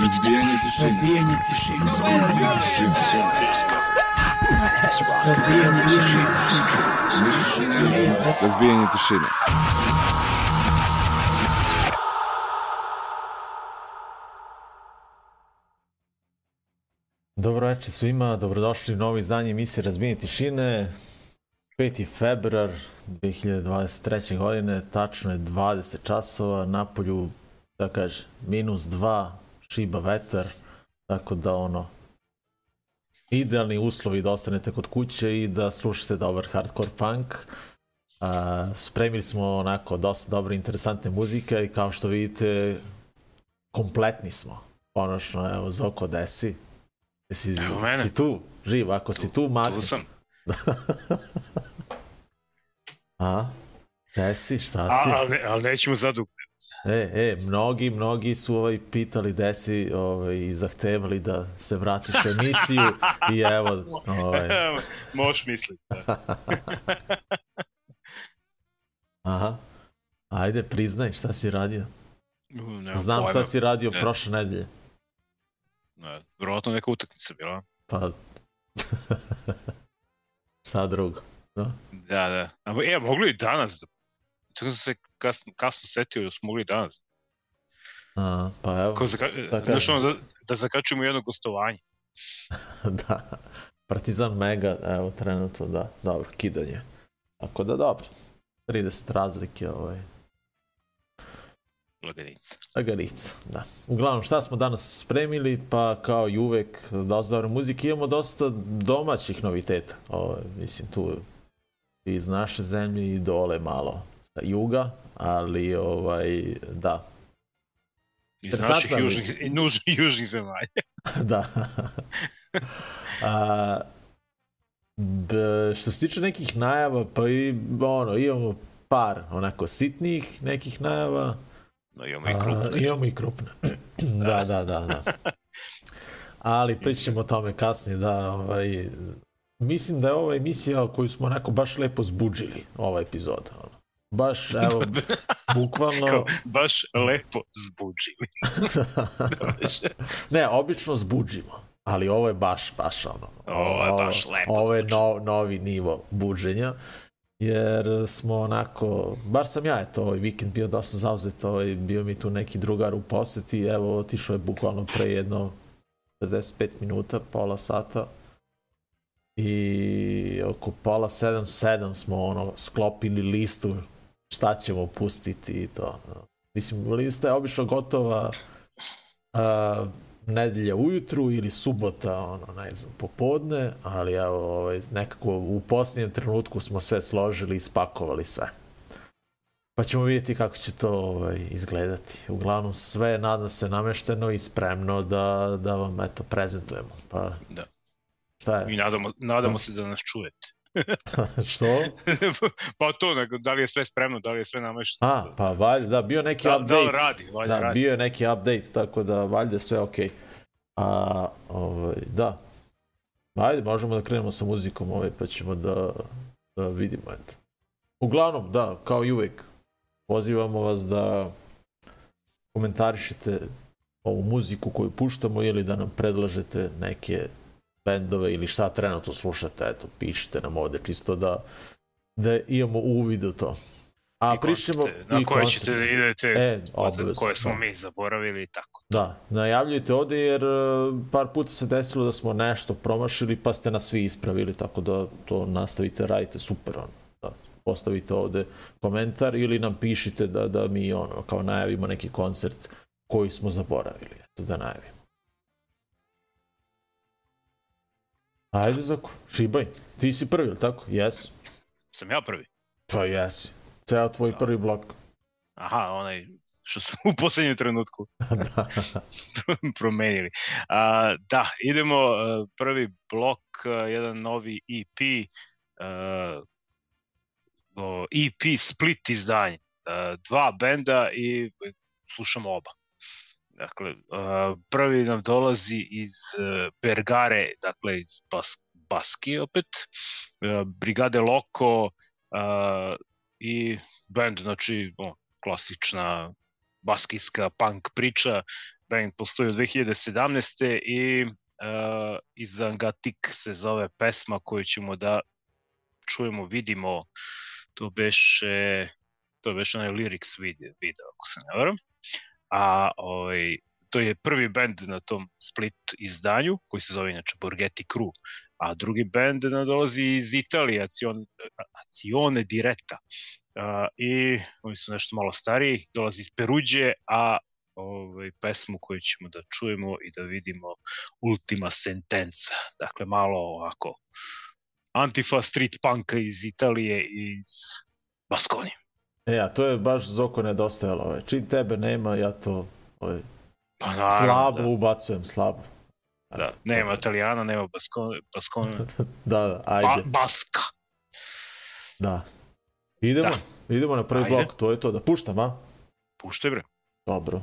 Разбиение тишины. Разбиение тишины. Разбиение тишины. Разбиение тишины. Разбиение тишины. Dobro večer svima, dobrodošli u novo izdanje emisije Razbijenje tišine. 5. februar 2023. godine, tačno je 20 časova, napolju, da kaže, minus 2, šiba vetar, tako da ono, idealni uslovi da ostanete kod kuće i da slušate dobar hardcore punk. A, spremili smo onako dosta dobre interesantne muzike i kao što vidite, kompletni smo. Konačno, evo, Zoko desi. Jesi, mene. si tu, živ, ako si tu, magni. Tu sam. A? Gde si, šta A, si? ali, ne- ali nećemo zadug. E, e, mnogi, mnogi su ovaj, pitali gde si ovaj, i zahtevali da se vratiš u emisiju i evo, ovaj, Možeš misliti. Da. aha, ajde, priznaj šta si radio. Nemam Znam pojma. šta si radio Ne. prošle nedelje. Ne, Vjerojatno neka utakmica bila. Pa, šta drugo? Da? Da, da. A, e, mogli i danas. Tako sam se kasno, kasno setio da smo mogli danas. A, pa evo, Kao zaka... Da da, znaš, kažem. ono, da, da zakačimo jedno gostovanje. da. Partizan Mega, evo, trenutno, da, dobro, kidanje. Tako da, dobro. 30 razlike, ovaj, Laganica. Laganica, da. Uglavnom, šta smo danas spremili? Pa, kao i uvek, dosta dobre muzike. Imamo dosta domaćih noviteta. O, mislim, tu iz naše zemlje i dole malo sa juga, ali, ovaj, da. Iz Interesantno naših južnih, nužnih, južnih zemalja. da. A, da, što se tiče nekih najava, pa i, ono, imamo par onako sitnih nekih najava. No, imamo i A, krupne. imamo i krupne. da, da, da, da. Ali pričamo o tome kasnije, da, ovaj, mislim da je ova emisija koju smo onako baš lepo zbuđili, ova epizoda. Ono. Baš, evo, bukvalno... Kao, baš lepo zbuđili. ne, obično zbuđimo, ali ovo je baš, baš ono... Ovo je baš lepo Ovo je no, novi nivo buđenja, jer smo onako, bar sam ja, eto, ovaj vikend bio dosta zauzet, ovaj, bio mi tu neki drugar u poseti, evo, otišao je bukvalno pre jedno 45 minuta, pola sata, i oko pola sedam, sedam smo ono sklopili listu šta ćemo pustiti i to. Mislim, lista je obično gotova a, nedelja ujutru ili subota, ono, ne znam, popodne, ali evo, ovaj, nekako u posljednjem trenutku smo sve složili i spakovali sve. Pa ćemo vidjeti kako će to ovaj, izgledati. Uglavnom sve je, nadam se, namešteno i spremno da, da vam, eto, prezentujemo. Pa, Da. šta je? I nadamo, nadamo se da nas čujete. Što? pa to, nego, da li je sve spremno, da li je sve namešteno. A, pa valjda, da, bio neki Da- update. da radi, valjda da, radi. bio je neki update, tako da valjda sve okej. A, ovaj, da. Ajde, možemo da krenemo sa muzikom, ovaj, pa ćemo da, da vidimo, eto. Uglavnom, da, kao i uvek, pozivamo vas da komentarišete ovu muziku koju puštamo ili da nam predlažete neke bendove ili šta trenutno slušate, eto, pišite nam ovde čisto da, da imamo uvid u to. A I pričamo koncerte, na i koje ćete da koncerte. idete, E, koje, obavezno, koje smo da. mi zaboravili i tako. Da, najavljujte ovde jer uh, par puta se desilo da smo nešto promašili pa ste nas svi ispravili, tako da to nastavite, radite super ono. Da, postavite ovde komentar ili nam pišite da, da mi ono, kao najavimo neki koncert koji smo zaboravili, eto da najavimo. Ajde, Zako, šibaj. Ti si prvi, ili tako? Jes. Sam ja prvi. Pa jesi. Ceo tvoj prvi blok. Aha, onaj što smo u poslednjem trenutku da. promenili. A, da, idemo a, prvi blok, a, jedan novi EP, EP split izdanje. Dva benda i slušamo oba. Dakle, a, prvi nam dolazi iz a, Bergare, dakle iz Bas Baski opet, a, Brigade Loko a, i band, znači, o, klasična baskijska punk priča, band postoji od 2017. i uh, iz Angatik se zove pesma koju ćemo da čujemo, vidimo, to beše, to beše onaj lyrics video, video ako se ne varam. A ovaj, to je prvi band na tom split izdanju, koji se zove inače Borghetti Crew, a drugi band dolazi iz Italije, Acione, Acione Diretta. Uh, I oni su nešto malo stariji, dolazi iz Peruđe, a ovaj, pesmu koju ćemo da čujemo i da vidimo Ultima Sentenza. Dakle, malo ovako Antifa street punka iz Italije iz Baskonije. E, a to je baš Zoko nedostajalo. Ovaj. Čim tebe nema, ja to ovaj, Pa naravno, slabo da. ubacujem, slabo. da. Nema Italijana, nema Baskone, Baskone Da, da, ba, ajde. Baska. Da. Idemo, Da. idemo na prvi Ajde. blok, to je to. Da puštam, a? Puštaj bre. Dobro.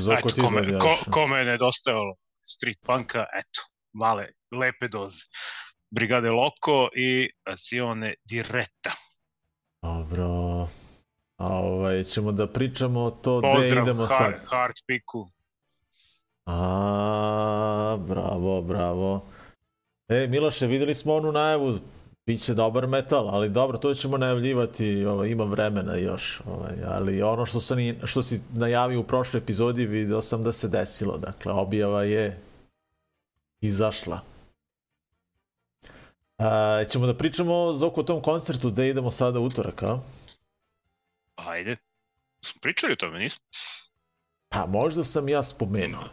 Zoko eto, ti kome, ko, kome je nedostajalo street punka, eto, male, lepe doze. Brigade Loco i Azione Diretta. Dobro. A ovaj, ćemo da pričamo to gde Pozdrav idemo hard, sad. hard piku. A, bravo, bravo. E, Miloše, videli smo onu najavu, biće dobar metal, ali dobro, to ćemo najavljivati, ovaj, ima vremena još, ovaj, ali ono što, sam, što si najavio u prošloj epizodi, video sam da se desilo, dakle, objava je izašla. A, ćemo da pričamo Zoku o tom koncertu gde idemo sada utorak, a? Ajde. Smo pričali o tome, nismo? Pa možda sam ja spomenuo.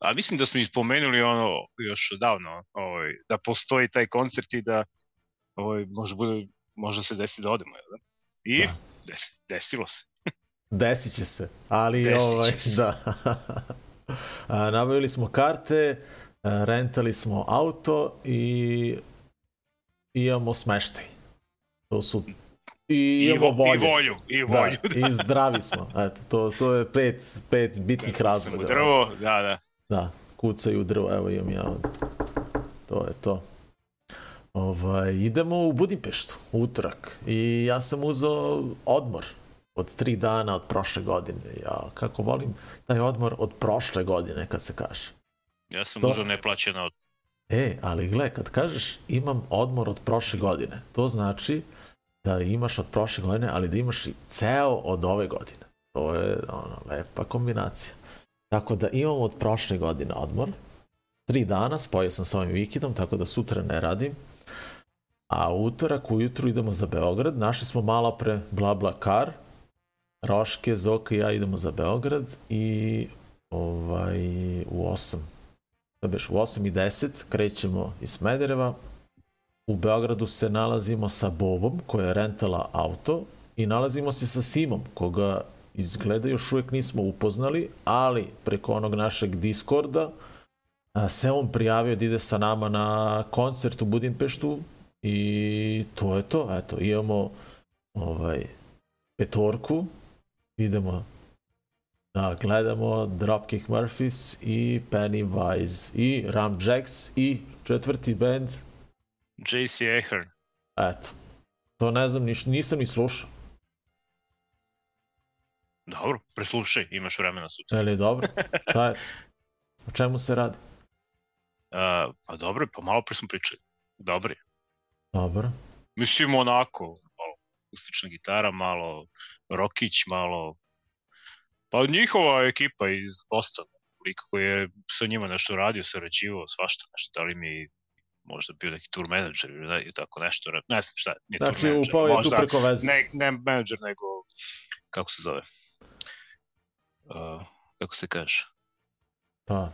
A mislim da smo ih spomenuli ono još odavno, ovaj, da postoji taj koncert i da ovaj, može, bude, možda se desi da odemo. Jel? da? I Da. des, desilo se. Desit će se, ali Desit ovaj, se. da. A, nabavili smo karte, a, rentali smo auto i imamo smeštaj. To su i imamo vo- volju. I volju. I volju. Da, i zdravi smo. Eto, to, to je pet, pet bitnih u razloga. drvo, da, da. Da, kucaju u drvo, evo imam ja ovde. To je to. Ovaj, idemo u Budimpeštu, utorak. I ja sam uzeo odmor od tri dana od prošle godine. Ja kako volim taj odmor od prošle godine, kad se kaže. Ja sam To- uzeo neplaćeno od... E, ali gle, kad kažeš imam odmor od prošle godine, to znači da imaš od prošle godine, ali da imaš i ceo od ove godine. To je ono, lepa kombinacija. Tako da imam od prošle godine odmor. Tri dana, spojio sam sa ovim vikidom, tako da sutra ne radim. A utorak ujutru idemo za Beograd. Našli smo malo pre Blabla Kar. Roške, Zoka i ja idemo za Beograd i ovaj, u 8 da beš, u 8 i 10 krećemo iz Smedereva. U Beogradu se nalazimo sa Bobom koja je rentala auto i nalazimo se sa Simom koga izgleda još uvek nismo upoznali, ali preko onog našeg Discorda se on prijavio da ide sa nama na koncert u Budimpeštu i to je to. Eto, imamo ovaj, petorku, idemo da gledamo Dropkick Murphys i Pennywise i Ram Jacks i četvrti band JC Ahern. Eto. To ne znam, niš, nisam ni slušao. Dobro, preslušaj, imaš vremena sutra. Je li dobro? Šta je? O čemu se radi? Uh, pa dobro, pa malo pre smo pričali. Dobro je. Dobro. Mislim onako, malo akustična gitara, malo rokić, malo... Pa njihova ekipa iz Bostona, lik koji je sa njima nešto radio, sarađivao, svašta nešto, da li mi možda bio neki tour manager ili ne, tako nešto, ne znam šta, nije znači, tour manager. upao je tu preko veze. Ne, ne manager, nego, kako se zove? Uh, kako se kaže? Pa,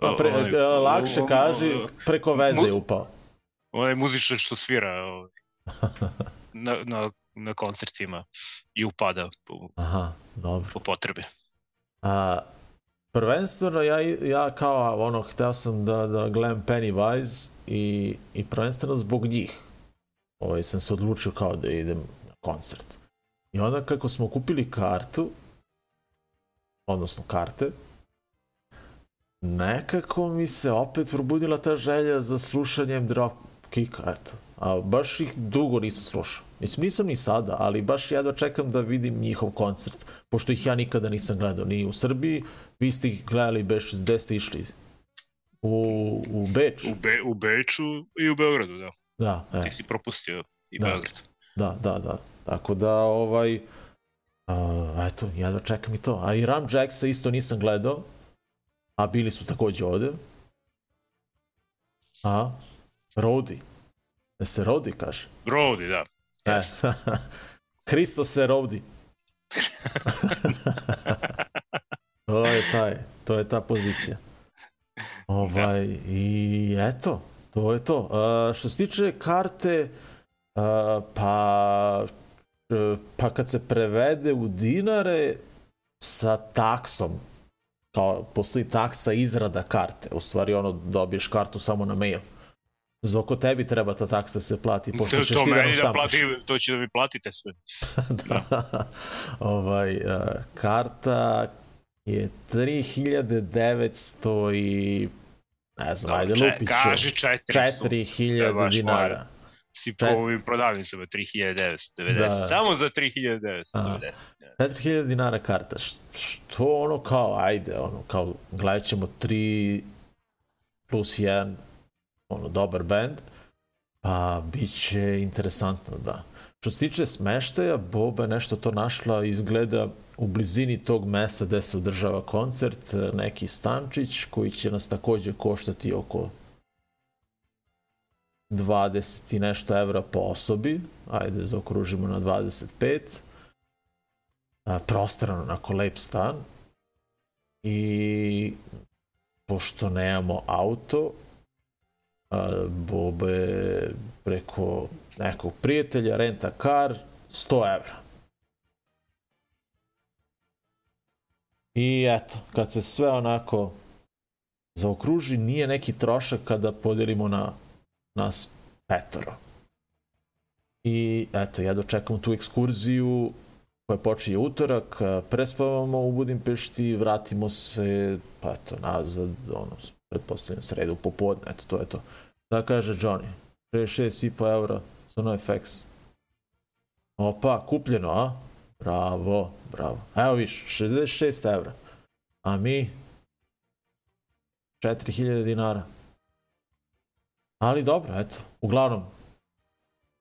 pa pre, uh, lakše kaži, preko veze je upao. Onaj muzičar što svira ovaj, na, na, na koncertima i upada po, Aha, dobro. po potrebi. A, prvenstveno ja, ja kao ono, hteo sam da, da gledam Pennywise i, i prvenstveno zbog njih. Ovaj, sam se odlučio kao da idem na koncert. I onda kako smo kupili kartu, odnosno karte, nekako mi se opet probudila ta želja za slušanjem drop kika, eto. A baš ih dugo nisam slušao. Mislim, nisam ni sada, ali baš jedva čekam da vidim njihov koncert, pošto ih ja nikada nisam gledao, ni u Srbiji, vi ste ih gledali, beš, gde ste išli? U, u Beč? U, Be, u Beču i u Beogradu, da. Da, e. Ti si propustio i Da. Beograd. Da, da, da. Tako da, ovaj, uh, eto, jedva čekam i to. A i Ram Jacksa isto nisam gledao, a bili su takođe ovde. A, Rodi. Da se Rodi kaže. Rodi, da. E. Jeste. Hristo se Rodi. to je taj, to je ta pozicija. Ovaj, i eto, to je to. Uh, što se tiče karte, uh, pa, uh, pa kad se prevede u dinare sa taksom, kao postoji taksa izrada karte, u stvari ono dobiješ kartu samo na mail. Zoko tebi treba ta taksa da se plati, pošto To, ćeš to ti da nam da štampaš. plati, to će da mi platite sve. da. ovaj, uh, karta je 3900 i ne znam, ajde Če- lupit ću. Kaži 400. To je 4000 baš dinara. Si po ovim prodavnicama 3990. Da. Samo za 3990. 4000 dinara karta. Što ono kao, ajde, ono, kao gledat ćemo 3 plus 1, ono, dobar band, pa bit će interesantno, da. Što se tiče smeštaja, Boba nešto to našla, izgleda u blizini tog mesta gde se održava koncert, neki stančić koji će nas takođe koštati oko 20 i nešto evra po osobi, ajde zaokružimo na 25, a, prostrano, onako lep stan. I pošto nemamo auto, Bobe preko nekog prijatelja renta kar 100 evra. I eto, kad se sve onako zaokruži, nije neki trošak kada podelimo na nas petoro. I eto, ja dočekam tu ekskurziju koja počinje utorak, prespavamo u Budimpešti, vratimo se, pa eto, nazad, ono, pretpostavljam sredu popodne, eto, to je to. Da kaže Johnny, 66,5 eura za NoFX. Opa, kupljeno, a? Bravo, bravo. Evo viš, 66 evra. A mi 4000 dinara. Ali dobro, eto. Uglavnom,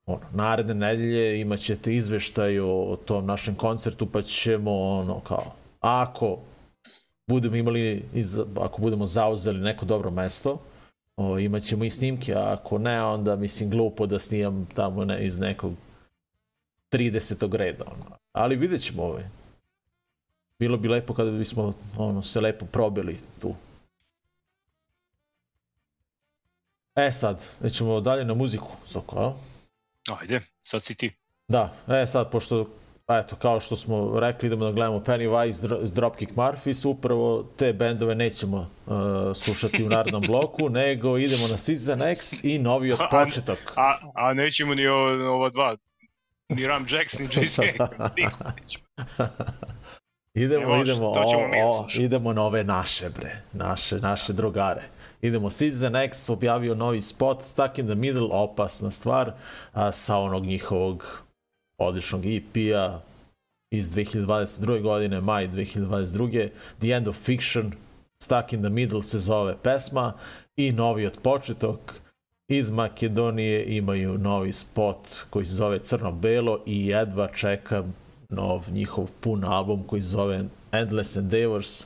ono, naredne nedelje imat ćete izveštaj o tom našem koncertu, pa ćemo, ono, kao, ako budemo imali, iz, ako budemo zauzeli neko dobro mesto, o, imat ćemo i snimke, a ako ne, onda mislim glupo da snimam tamo ne, iz nekog 30. reda. Ono. Ali vidjet ćemo ovaj. Bilo bi lepo kada bismo ono, se lepo probili tu. E sad, ćemo dalje na muziku, Zoko, a? Ajde, sad si ti. Da, e sad, pošto eto, kao što smo rekli, idemo da gledamo Pennywise Dropkick Murphys, upravo te bendove nećemo uh, slušati u narednom bloku, nego idemo na Season X i novi od početok. A, a, a nećemo ni ova dva, ni Ram Jackson, ni niko nećemo. idemo, može, idemo, o, o, idemo na ove naše, bre, naše, naše drugare. Idemo, Season X objavio novi spot, Stuck in the Middle, opasna stvar, a, sa onog njihovog odličnog EP-a iz 2022. godine, maj 2022. The End of Fiction, Stuck in the Middle se zove pesma i novi od početok iz Makedonije imaju novi spot koji se zove Crno-Belo i jedva čekam nov njihov pun album koji se zove Endless Endeavors.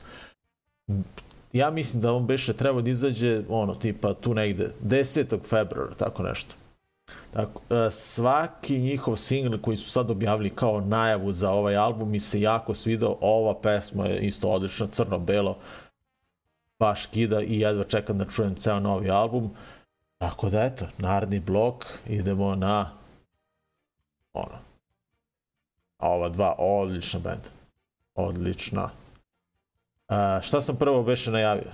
Ja mislim da on beše treba da izađe ono tipa tu negde 10. februara, tako nešto. Tako, e, svaki njihov singl koji su sad objavili kao najavu za ovaj album mi se jako svidao. Ova pesma je isto odlična, crno-belo, baš kida i jedva čekam da čujem ceo novi album. Tako da eto, naredni blok, idemo na ono. A ova dva, odlična benda. Odlična. A, šta sam prvo beše najavio?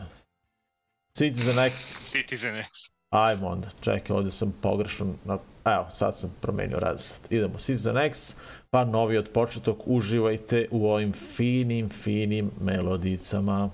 Citizen X. Citizen X. Ajmo onda, čekaj, ovde sam pogrešno, na... evo, sad sam promenio redoslet. Idemo, Season X, pa novi od početok, uživajte u ovim finim, finim melodicama.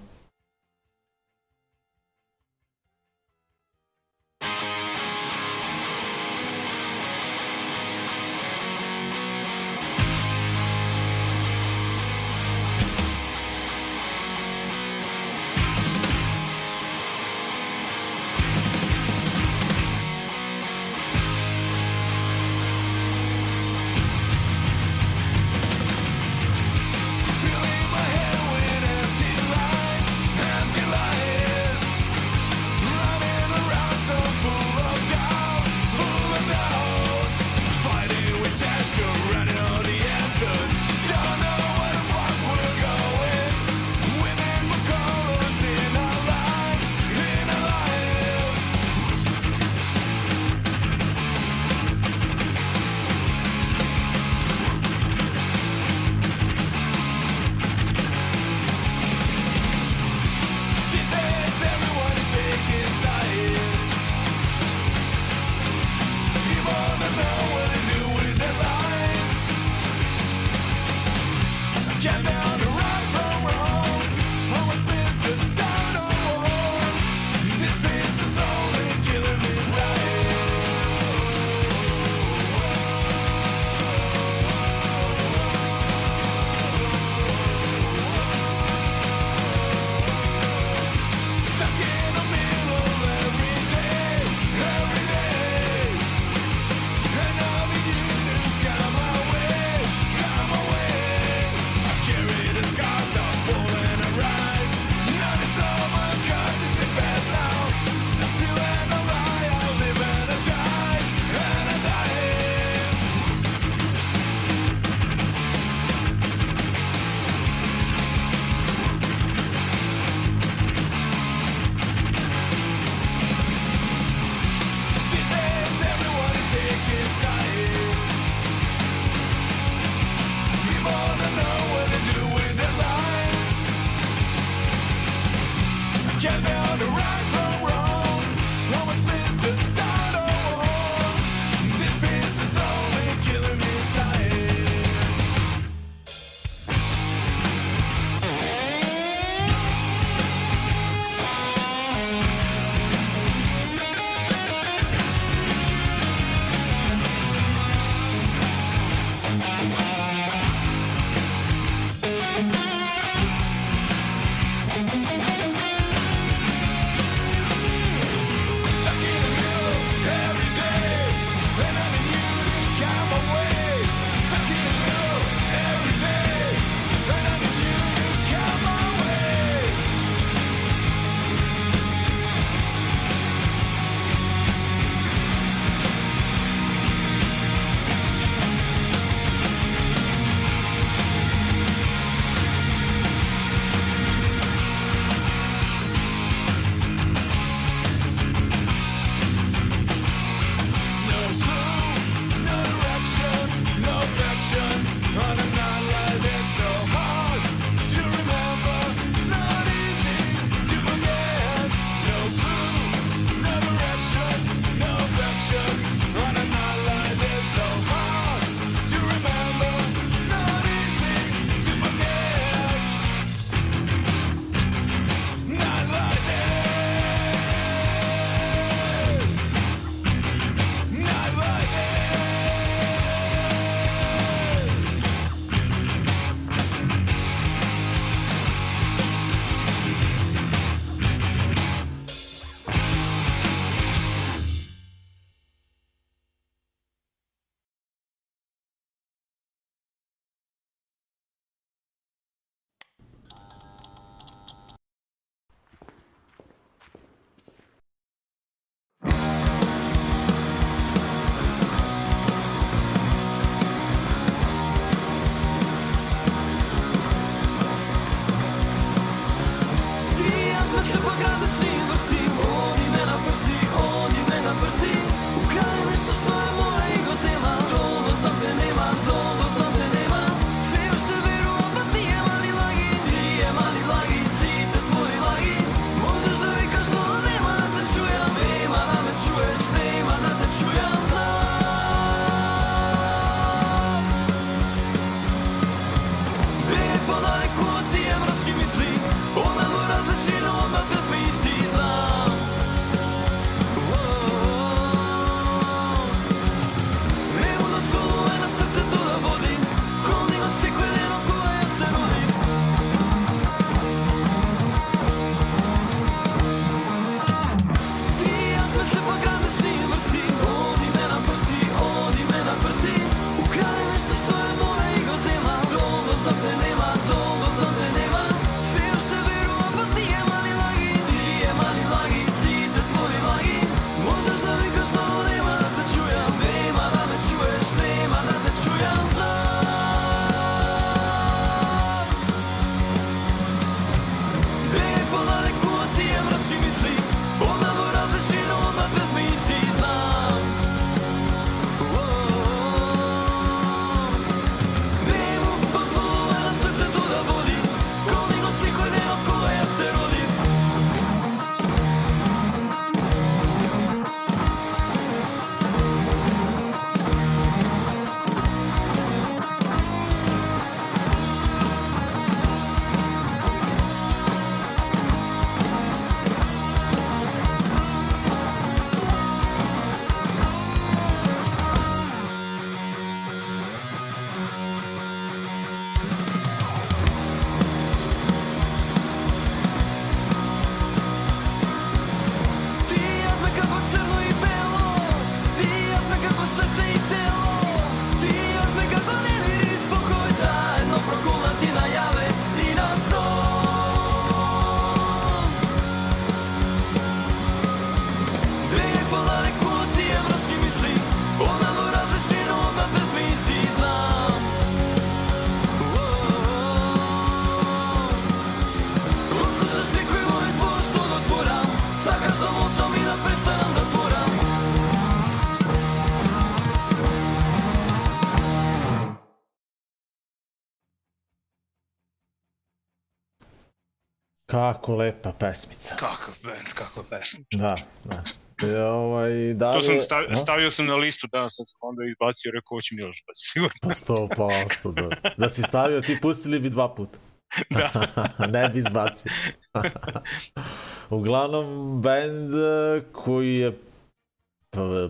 Kako lepa pesmica. Kakav band, kakva pesma. Da, da. E, ovaj, da To sam stavio, stavio sam na listu, danas sam se onda izbacio, rekao, hoće Miloš baci, sigurno. Pa sto posto, da. Da si stavio, ti pustili bi dva puta. Da. ne bi izbacio. Uglavnom, band eh, koji je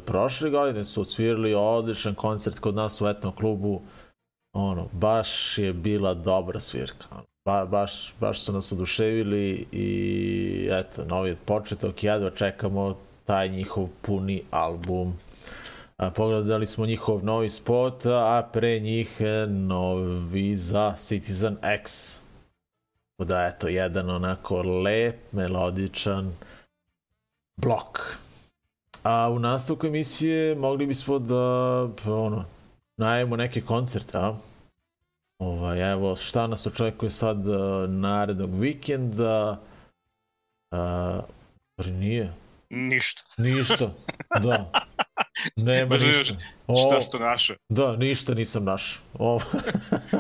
prošle godine su odsvirali odličan koncert kod nas u etnom klubu. Ono, baš je bila dobra svirka. ono. Ba, baš, baš su nas oduševili i eto, novi početok, jedva čekamo taj njihov puni album. A, pogledali smo njihov novi spot, a pre njih e, novi za Citizen X. Da, eto, jedan onako lep, melodičan blok. A u nastavku emisije mogli bismo da, ono, najavimo neke koncerte, a? Ovaj, evo, šta nas očekuje sad uh, narednog vikenda? Uh, nije, Ništa. ništa, da. Nema Baš ništa. Šta si to našao? Da, ništa nisam našao. Ovo,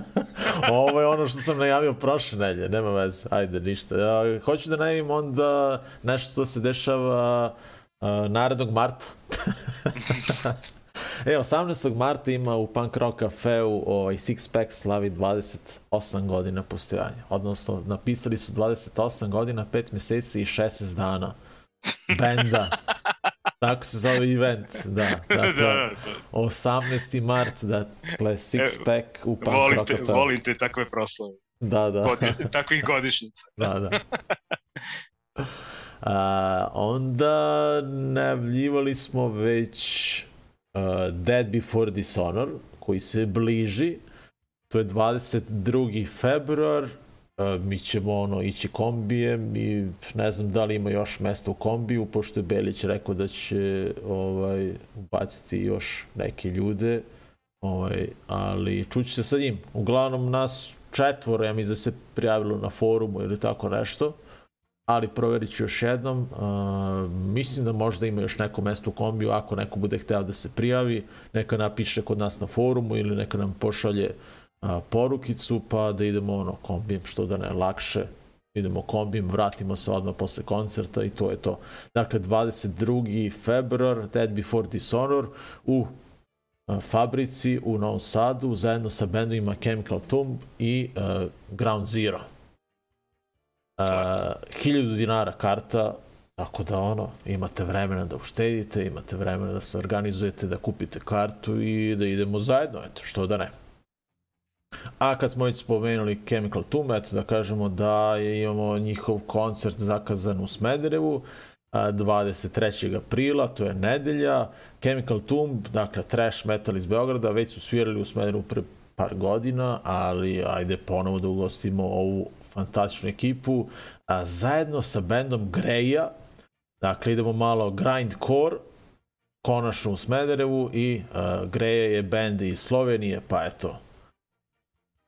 ovo je ono što sam najavio prošle nedelje, nema veze, ajde, ništa. Ja, hoću da najavim onda nešto što se dešava uh, narednog marta. e, 18. marta ima u Punk Rock Cafeu ovaj Six Pack slavi 28 godina postojanja. Odnosno, napisali su 28 godina, 5 meseci i 16 dana benda. Tako se zove event, da. da, Dakle, da, da. 18. mart, dakle, Six Pack u Punk Volim Rock te, Cafeu. volim te takve proslave. Da, da. Godi, takvih godišnjica. da, da. A, onda najavljivali smo već uh, Dead Before Dishonor, koji se bliži. To je 22. februar. Uh, mi ćemo ono ići kombijem i ne znam da li ima još mesta u kombiju, pošto je Belić rekao da će ovaj, ubaciti još neke ljude. Ovaj, ali čući se sa njim. Uglavnom nas četvoro, ja mislim da se prijavilo na forumu ili tako nešto, ali proverit ću još jednom. Uh, mislim da možda ima još neko mesto u kombiju, ako neko bude hteo da se prijavi, neka napiše kod nas na forumu ili neka nam pošalje uh, porukicu, pa da idemo ono kombijem, što da ne lakše idemo kombijem, vratimo se odmah posle koncerta i to je to. Dakle, 22. februar, Dead Before Dishonor, u a, fabrici u Novom Sadu zajedno sa bendovima Chemical Tomb i uh, Ground Zero. Uh, 1000 dinara karta, tako da ono, imate vremena da uštedite, imate vremena da se organizujete, da kupite kartu i da idemo zajedno, eto, što da ne. A kad smo već spomenuli Chemical Tomb, eto da kažemo da je, imamo njihov koncert zakazan u Smederevu, a, 23. aprila, to je nedelja. Chemical Tomb, dakle trash metal iz Beograda, već su svirali u Smederevu pre par godina, ali ajde ponovo da ugostimo ovu fantastičnu ekipu a, zajedno sa bendom Greja. Dakle, idemo malo grindcore, konačno u Smederevu i a, Greja je bend iz Slovenije, pa eto,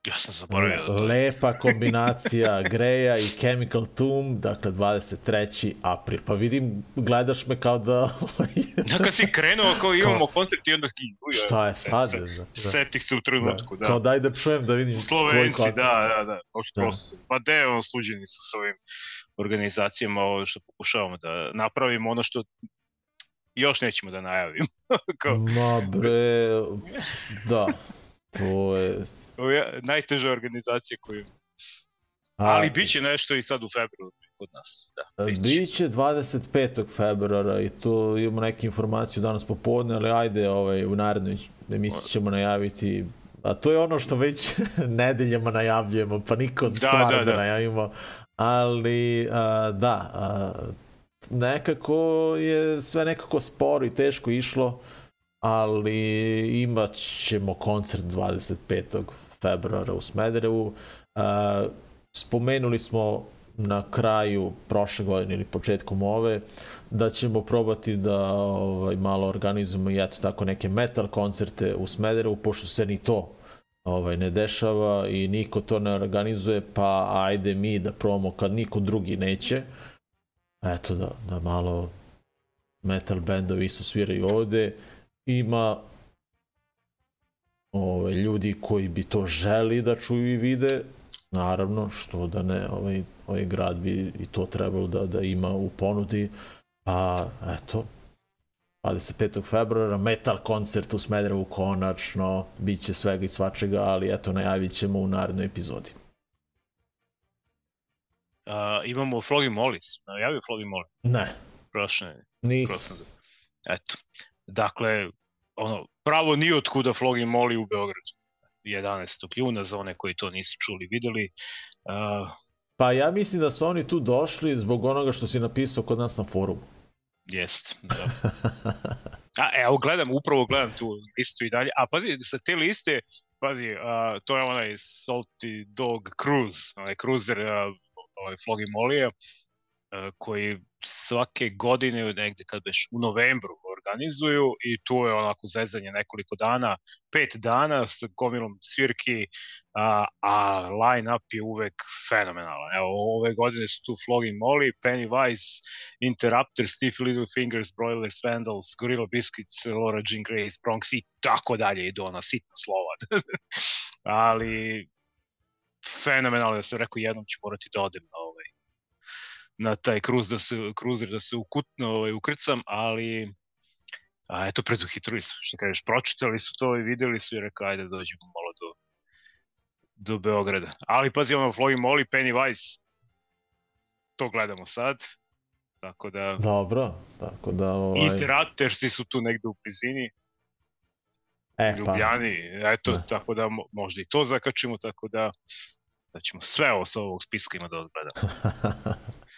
Ja sam zaboravio da. Lepa kombinacija Greja i Chemical Tomb, dakle 23. april. Pa vidim, gledaš me kao da... Ja kad si krenuo, kao imamo koncert i onda ski... Šta je sad? Da, da. Setih se u trenutku, da. Kao daj da čujem da vidim koji Slovenci, koncert. da, da, da. Uopšte Da. prosto. Pa de je on sluđeni sa svojim organizacijama, ovo što pokušavamo da napravimo, ono što još nećemo da najavimo. kao, Ma bre, da. To je... ovo je najteža organizacija koju... A, Ali bit će nešto i sad u februaru kod nas. Da, bit će. Biće 25. februara i tu imamo neke informacije danas popodne, ali ajde ovaj, u narednoj emisiji ćemo najaviti A to je ono što već nedeljama najavljujemo, pa niko od Da, stvari da, da, da da. najavimo. Ali, a, da, a, nekako je sve nekako sporo i teško išlo, ali imat ćemo koncert 25. februara u Smederevu. A, spomenuli smo na kraju prošle godine ili početkom ove da ćemo probati da ovaj, malo organizujemo i eto tako neke metal koncerte u Smederevu, pošto se ni to ovaj, ne dešava i niko to ne organizuje, pa ajde mi da probamo kad niko drugi neće. Eto da, da malo metal bendovi su sviraju ovde. Ima ovaj, ljudi koji bi to želi da čuju i vide, naravno, što da ne, ovaj, ovaj grad bi i to trebalo da, da ima u ponudi, pa eto, 25. februara, metal koncert u Smederevu konačno, bit će svega i svačega, ali eto, najavit ćemo u narednoj epizodi. Uh, imamo Flogi Mollis. Najavio Flogi Mollis. Ne, Prošle. nisam. prošle. Eto. Dakle, ono, pravo ni od kuda Flogi Molly u Beogradu. 11. juna, za one koji to nisu čuli, videli. Uh, Pa ja mislim da su oni tu došli zbog onoga što si napisao kod nas na forumu. jest, da. A, evo, gledam, upravo gledam tu listu i dalje. A pazi, sa te liste, pazi, uh, to je onaj Salty Dog Cruise, onaj cruiser uh, ovaj Flogi Molije, uh, koji svake godine, negde kad beš u novembru organizuju i tu je onako zezanje nekoliko dana, pet dana sa gomilom svirki, a, a line-up je uvek fenomenalan. Evo, ove godine su tu Flogging Molly, Pennywise, Interrupter, Stiff Little Fingers, Broilers, Vandals, Gorilla Biscuits, Laura Jean Grace, Bronx i tako dalje idu ona sitna slova. Ali fenomenalno, ja sam rekao jednom ću morati da odem na ovaj na taj kruz da se kruzer da se ukutno ovaj ukrcam, ali a eto preduhitrili su, što kažeš, pročitali su to i videli su i rekao ajde dođemo malo do do Beograda. Ali pazi ono Floyd Molly, Pennywise to gledamo sad. Tako da Dobro, tako da... Ovaj... Interruptersi su tu negde u blizini, e, pa, Ljubljani, eto, Da. tako da mo- možda i to zakačimo, tako da sad ćemo sve ovo sa ovog spiska ima da odgledamo.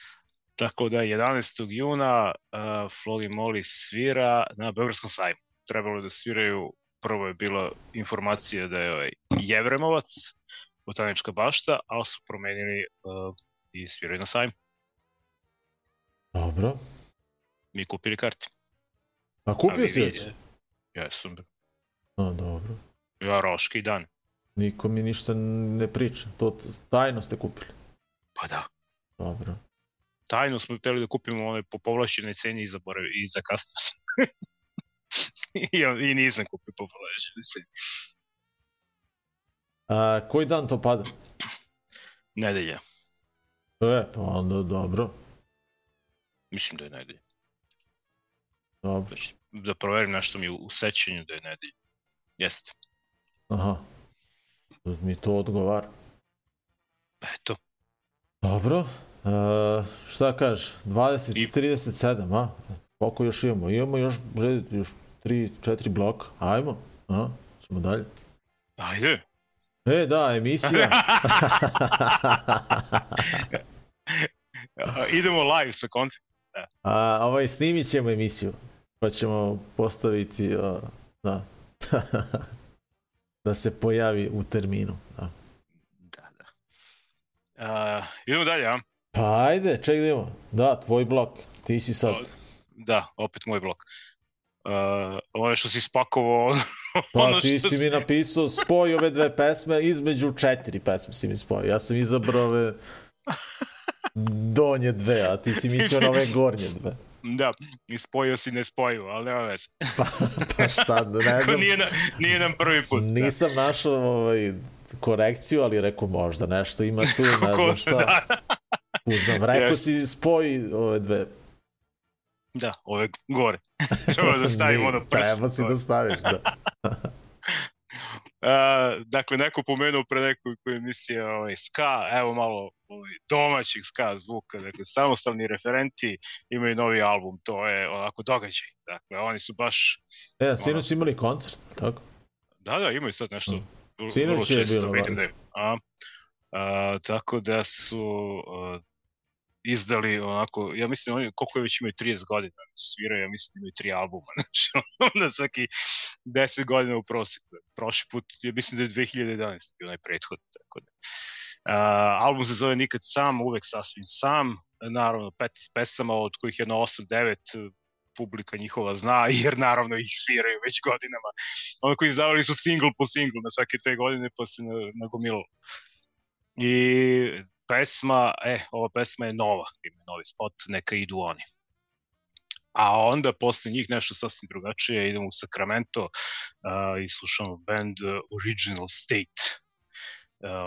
Tako da 11. juna uh, Flogi Molly svira na Beogradskom sajmu. Trebalo je da sviraju, prvo je bila informacija da je ovaj Jevremovac, botanička bašta, ali su promenili uh, i sviraju na sajmu. Dobro. Mi kupili karti. A kupio si već? Jesam. A, dobro. Ja roški dan. Niko mi ništa ne priča. To tajno ste kupili. Pa da. Dobro. Tajno smo hteli da kupimo one po povlašćenoj ceni i zaboravio i zakasnio sam. I, I nisam kupio po povlašćenoj ceni. A, koji dan to pada? Nedelja. E, pa onda dobro. Mislim da je nedelja. Dobro. Da proverim nešto mi u, u sećanju da je nedelja. Jeste. Aha. Mi to odgovara. Eto. Dobro. E, šta kažeš? 20, I- 37, a? Koliko još imamo? Imamo još, još 3, 4 bloka. Ajmo. Aha, ćemo dalje. Ajde. E, da, emisija. A, Idemo live sa koncertom. A, ovaj, snimit ćemo emisiju. Pa ćemo postaviti, a, da. da se pojavi u terminu. Da. Da, da. A, idemo dalje, a? Pa ajde, ček da imamo. Da, tvoj blok. Ti si sad. Da, opet moj blok. Uh, ovo je što si spakovao Pa ono ti što si mi napisao spoj ove dve pesme između četiri pesme si mi spojio. Ja sam izabrao ove donje dve, a ti si mislio na ove gornje dve. Da, i spojio si ne spojio, ali nema veze. Pa, pa šta, ne znam. nije, na, nije nam prvi put. da. Nisam našao ovaj, korekciju, ali rekao možda nešto ima tu, ne znam šta. Da, Uznam, rekao Jeste. si spoj ove dve. da, ove gore. Treba da stavimo ono prst. Treba si da staviš, da. Uh, dakle, neko pomenuo pre nekoliko emisija ovaj, ska, evo malo ovaj, domaćih ska zvuka, dakle, samostalni referenti imaju novi album, to je onako događaj. Dakle, oni su baš, E, sinoć su imali koncert, tako? da, da, imaju sad nešto Mm. Sinoć je bilo, vidim da. da je. A, a, tako da su a, izdali onako, ja mislim oni koliko je već imaju 30 godina sviraju, ja mislim da imaju tri albuma, znači onda svaki 10 godina u proseku. Prošli put, ja mislim da je 2011 bio onaj prethod, tako da. Uh, album se zove Nikad sam, uvek sasvim sam, naravno 15 pesama, od kojih jedno 8-9 publika njihova zna, jer naravno ih sviraju već godinama. Ono koji izdavali su single po single na svake dve godine, pa se na, nagomilalo. I pesma, e, ova pesma je nova, ima novi spot, neka idu oni. A onda posle njih nešto sasvim drugačije, idemo u Sacramento uh, i slušamo band uh, Original State.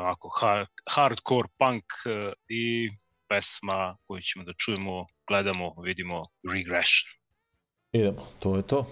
ako hard, hardcore punk uh, i pesma koju ćemo da čujemo, gledamo, vidimo Regression. Idemo, to je to.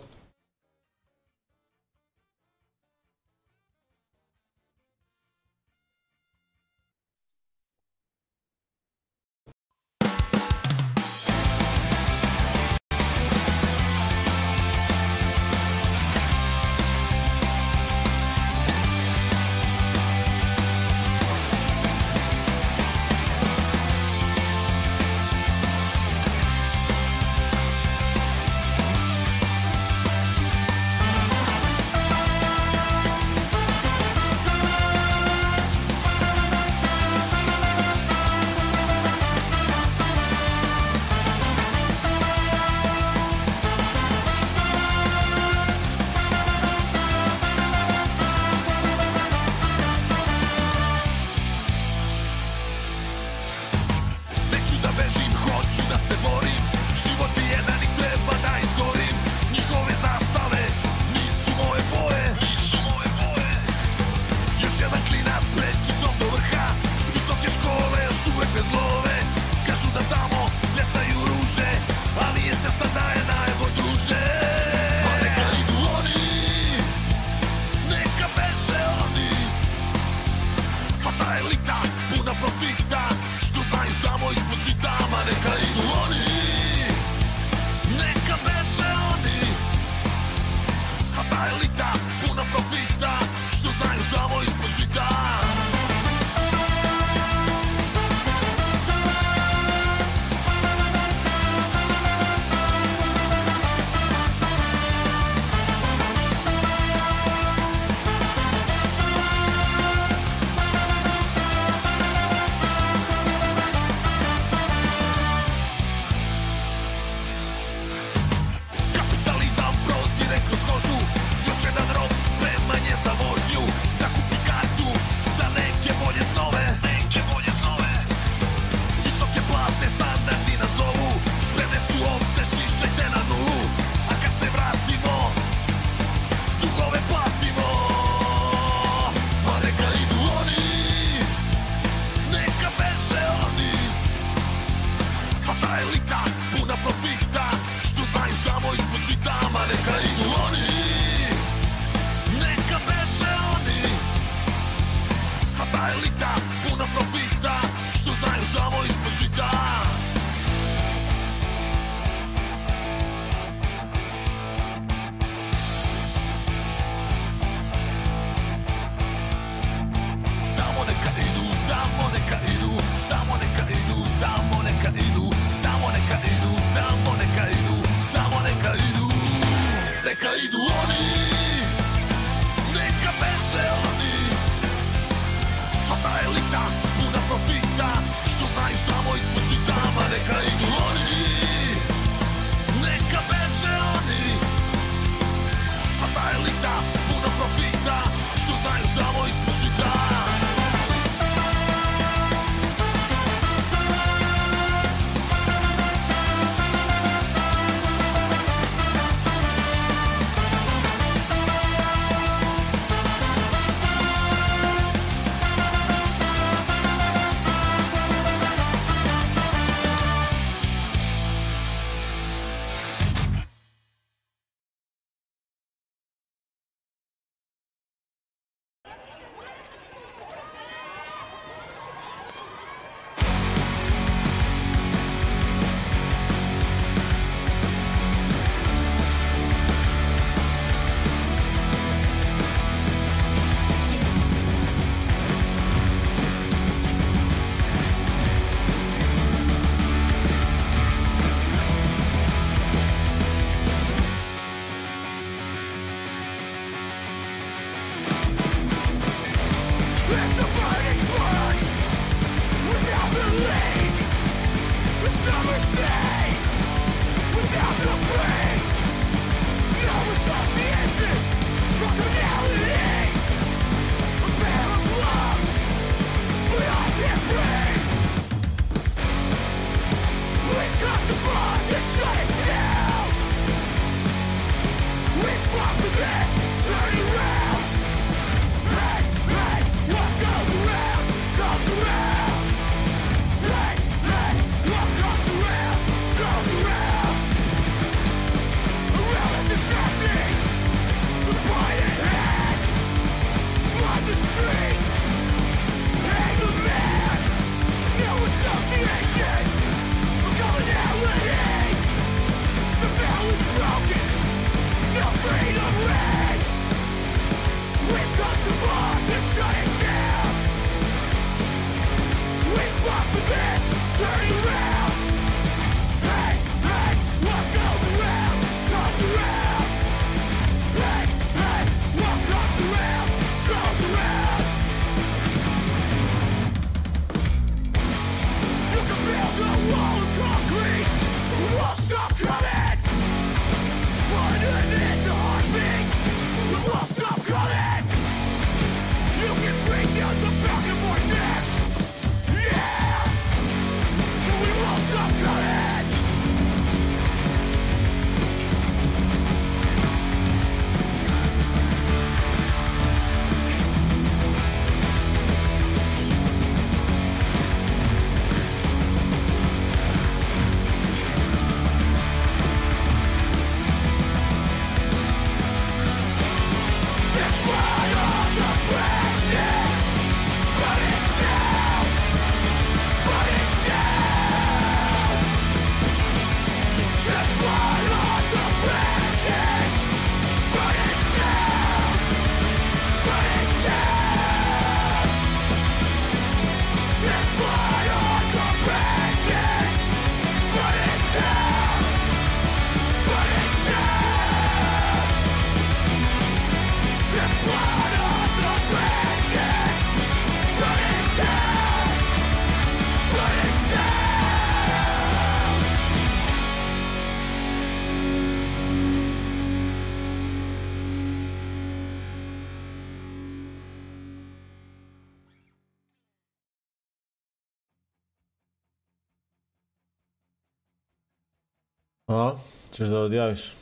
A, ćeš da odjaviš?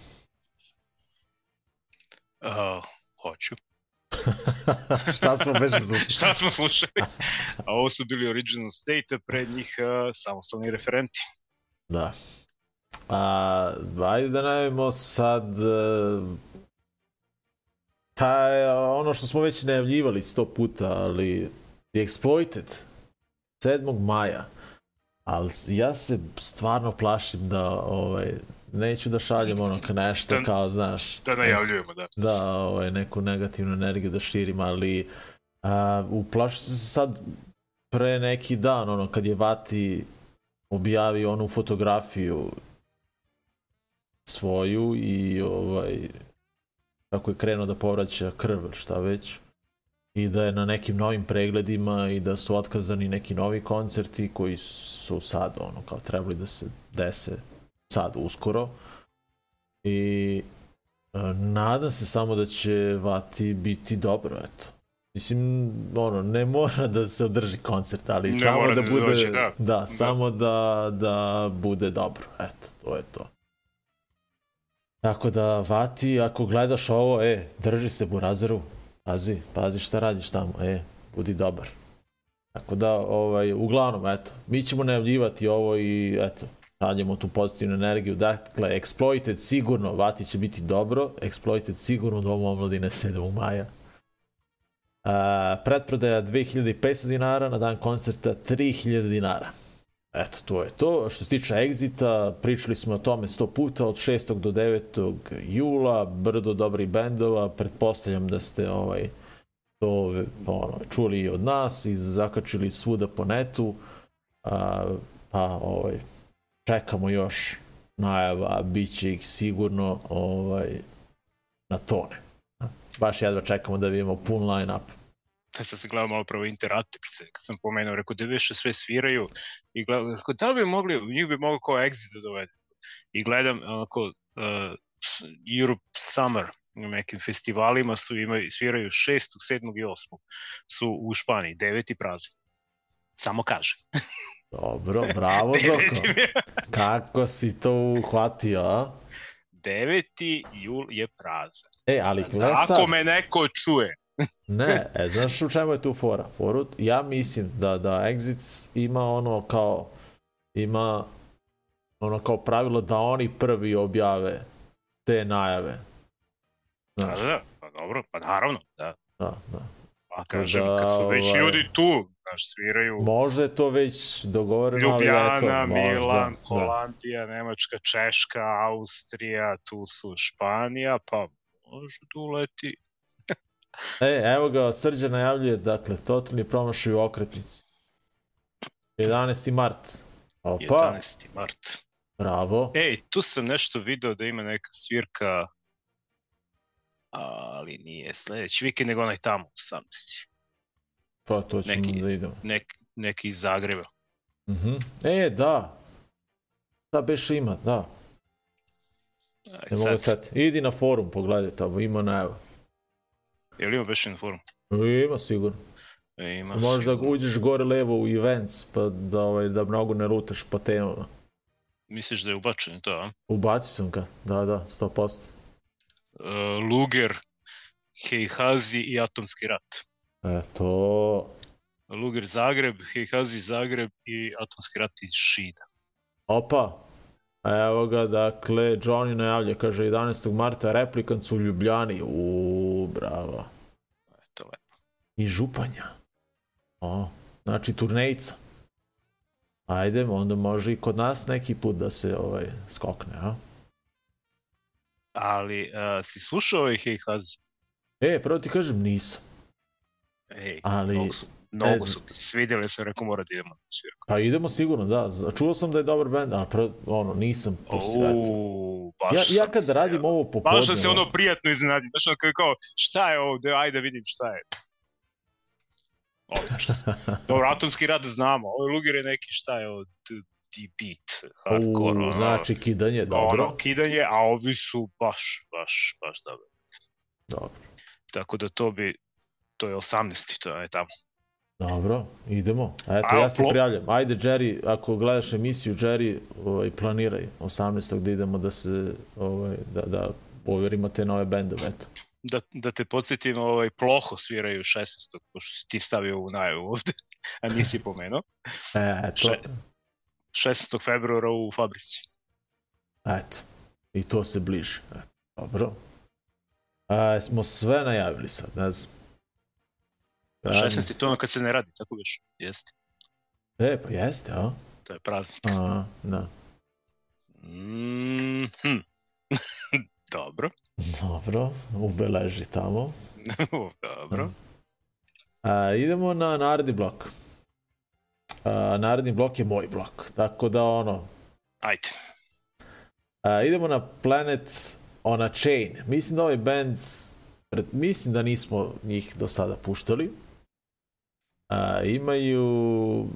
Uh, hoću. Šta smo beže slušali? Šta smo slušali? A ovo su bili Original State, pred njih uh, samostalni referenti. Da. A, ajde da najavimo sad e, pa ono što smo već najavljivali sto puta, ali The Exploited 7. maja. Ali ja se stvarno plašim da ovaj, neću da šaljem ono nešto Da- kao, znaš, Da najavljujemo, da. da ovaj, neku negativnu energiju da širim, ali a, uplašio sam se sad pre neki dan, ono, kad je Vati objavio onu fotografiju svoju i ovaj, kako je krenuo da povraća krv, šta već, i da je na nekim novim pregledima i da su otkazani neki novi koncerti koji su sad, ono, kao trebali da se dese sad uskoro. I E, Nadam se samo da će Vati biti dobro, eto. Mislim, ono, ne mora da se održi koncert, ali Ne samo da da bude, dođe, da. da, samo da, da bude dobro, eto, to je to. Tako da, Vati, ako gledaš ovo, e, drži se Burazeru, pazi, pazi šta radiš tamo, e, budi dobar. Tako da, ovaj, uglavnom, eto, mi ćemo najavljivati ovo i, eto, šaljemo tu pozitivnu energiju. Dakle, Exploited sigurno, Vati će biti dobro, Exploited sigurno Domu omladine 7. maja. A, pretprodaja 2500 dinara, na dan koncerta 3000 dinara. Eto, to je to. Što se tiče Exita, pričali smo o tome 100 puta, od 6. do 9. jula, brdo dobrih bendova, pretpostavljam da ste ovaj, to ono, čuli i od nas i zakačili svuda po netu, a, pa ovaj, čekamo još najava, bit će ih sigurno ovaj, na tone. Baš jedva čekamo da vidimo pun line-up. Ja sam se gledao malo prvo Interactive, kad sam pomenuo, rekao da više sve sviraju i gledam, rekao da li bi mogli, njih bi mogli kao exit da dovede. I gledam onako uh, Europe Summer na nekim festivalima su imaju, sviraju 6., 7. i 8. su u Španiji, deveti prazan. Samo kaže. Dobro, bravo Zoko. Kako si to uhvatio, a? 9. jul je prazan. E, ali gle Ako sad, me neko čuje, ne, e, znaš u čemu je tu fora? Foru, ja mislim da, da Exit ima ono kao, ima ono kao pravilo da oni prvi objave te najave. da, Znaš, da, da, pa dobro, pa naravno, da. da, da. Pa kažem, da, kad su već ovaj, ljudi tu, znaš, sviraju Možda je to već dogovoreno, ali eto, možda. Milan, da. Holandija, Nemačka, Češka, Austrija, tu su Španija, pa može tu uleti. E, evo ga, Srđa najavljuje, dakle, totalni promašaj u okretnici. 11. mart. Opa, 11. mart. bravo. Ej, tu sam nešto video da ima neka svirka, ali nije sledeći vikend, nego onaj tamo, 18. Pa to ćemo neki- da idemo. Nek, neki iz Zagreba. Mhm. E, da. Da, beš ima, da. Aj, Ne mogu sad, sad. Idi na forum, pogledaj tamo, ima najava. je li ima baš na forum? Ima sigurno. E, ima. Možda sigurno. uđeš gore levo u events, pa da, ovaj, da mnogo ne lutaš po temama. Misliš da je ubačen to, a? Ubacio sam ga, da, da, 100%. Uh, Luger, Heihazi i Atomski rat. To... Luger Zagreb, Heihazi Zagreb i Atomski rat iz Šida. Opa, evo ga, dakle, Johnny najavlja, kaže 11. marta replikant u Ljubljani. Uuu, bravo. Eto, lepo. I Županja. O, znači turnejica. Ajde, onda može i kod nas neki put da se ovaj skokne, a? Ali, uh, si slušao ovaj Heihazi? E, prvo ti kažem, nisam. Ej, Ali- mnogo su, mnogo su svidjeli se, rekao mora da idemo na svirku. Pa idemo sigurno, da. Čuo sam da je dobar band, ali prvo, ono, nisam pustio. Ja, ja sam kad se- radim ovo popodne... Baš sam se ono prijatno iznenadio. Znaš, ono kao, kao, šta je ovo, da, ajde da vidim šta je. Odlično. Dobro, atomski rad znamo, ovo je Luger je neki šta je od D-beat, hardcore, U, ono, znači kidanje, dobro. ono, kidanje, a ovi su baš, baš, baš dobro. Dobro. Tako da to bi, to je 18. to je tamo. Dobro, idemo. Eto, A, ja se prijavljam. Ajde, Jerry, ako gledaš emisiju, Jerry, ovaj, planiraj 18. da idemo da se, ovaj, da, da overimo te nove bendove, eto. Da, da te podsjetim, ovaj, ploho sviraju 16. pošto si ti stavio u najavu ovde, a nisi pomenuo. E, eto, Še- 16. februara u fabrici. eto. I to se bliži. Eto, dobro. A, smo sve najavili sad, ne znam. A 16. je to ono kad se ne radi, tako biš? Jeste. E, pa jeste, a? To je praznik. A, da. Mm -hmm. Dobro. Dobro, ubeleži tamo. Dobro. A, idemo na naredni blok. A, naredni blok je moj blok, tako da ono, Ajde. a, idemo na Planet on a Chain. Mislim da ovaj band, mislim da nismo njih do sada puštali. A, imaju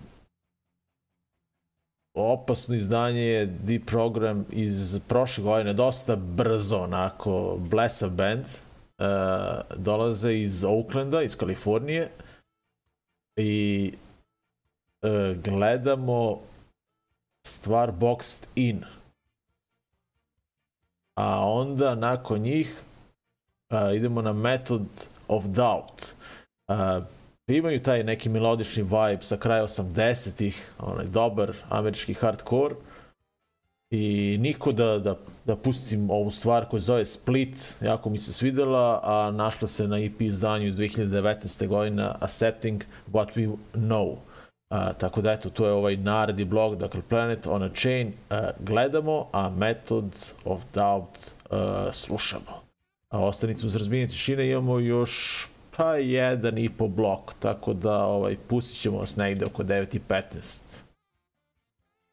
opasno izdanje Deep Program iz prošle godine, dosta brzo, onako, blesav band. Uh, dolaze iz Oaklanda, iz Kalifornije i uh, gledamo stvar Boxed In. A onda nakon njih uh, idemo na Method of Doubt. Uh, imaju taj neki melodični vibe sa kraja 80-ih, onaj dobar američki hardcore i niko da, da, da pustim ovu stvar koja zove Split, jako mi se svidela, a našla se na EP izdanju iz 2019. godina Accepting What We Know. A, tako da eto, to je ovaj naredni blog, dakle Planet on a Chain a, gledamo, a Method of Doubt a, slušamo. A ostanicu uz razbijenje tišine imamo još pa jedan i po blok, tako da ovaj, pustit ćemo vas negde oko 9.15.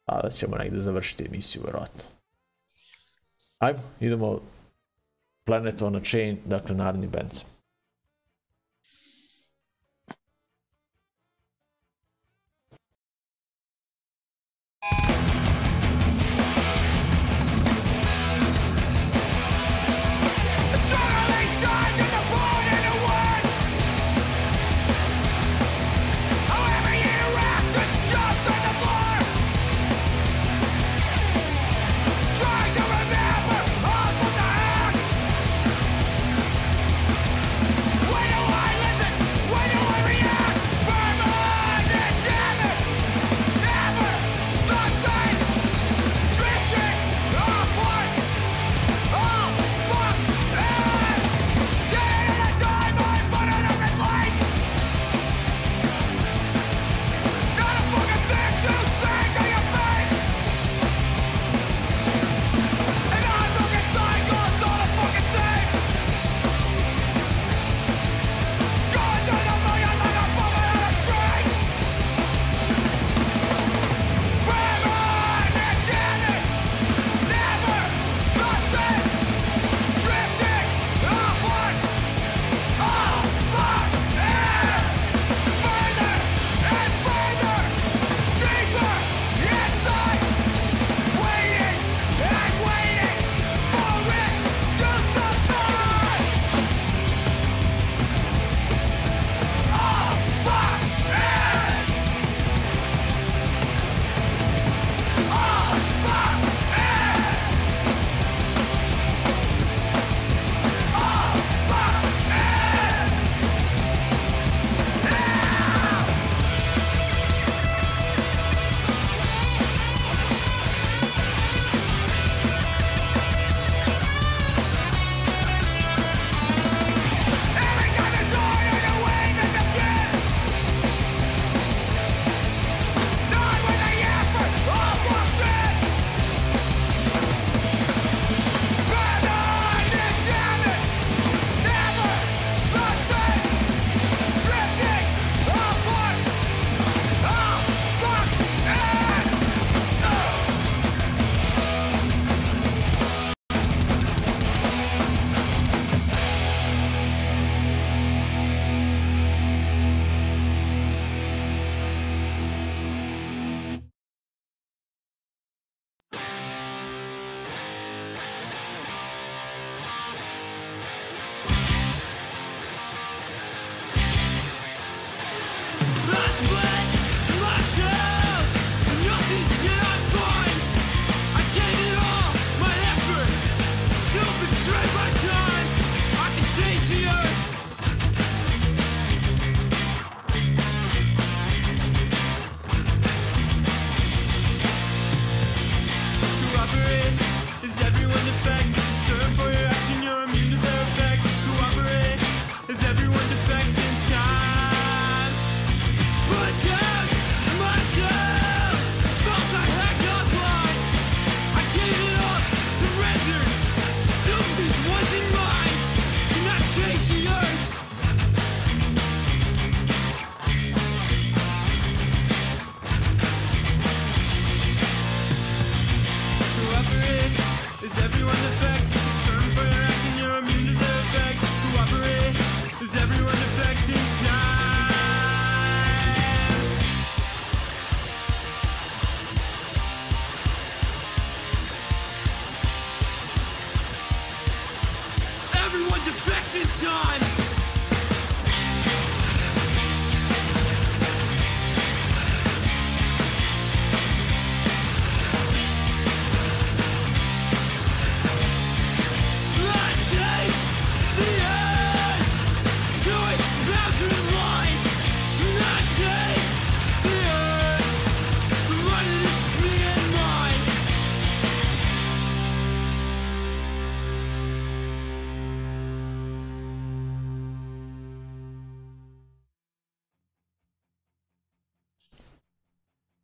A da ćemo negde završiti emisiju, verovatno. Ajmo, idemo Planet on a Chain, dakle naredni band.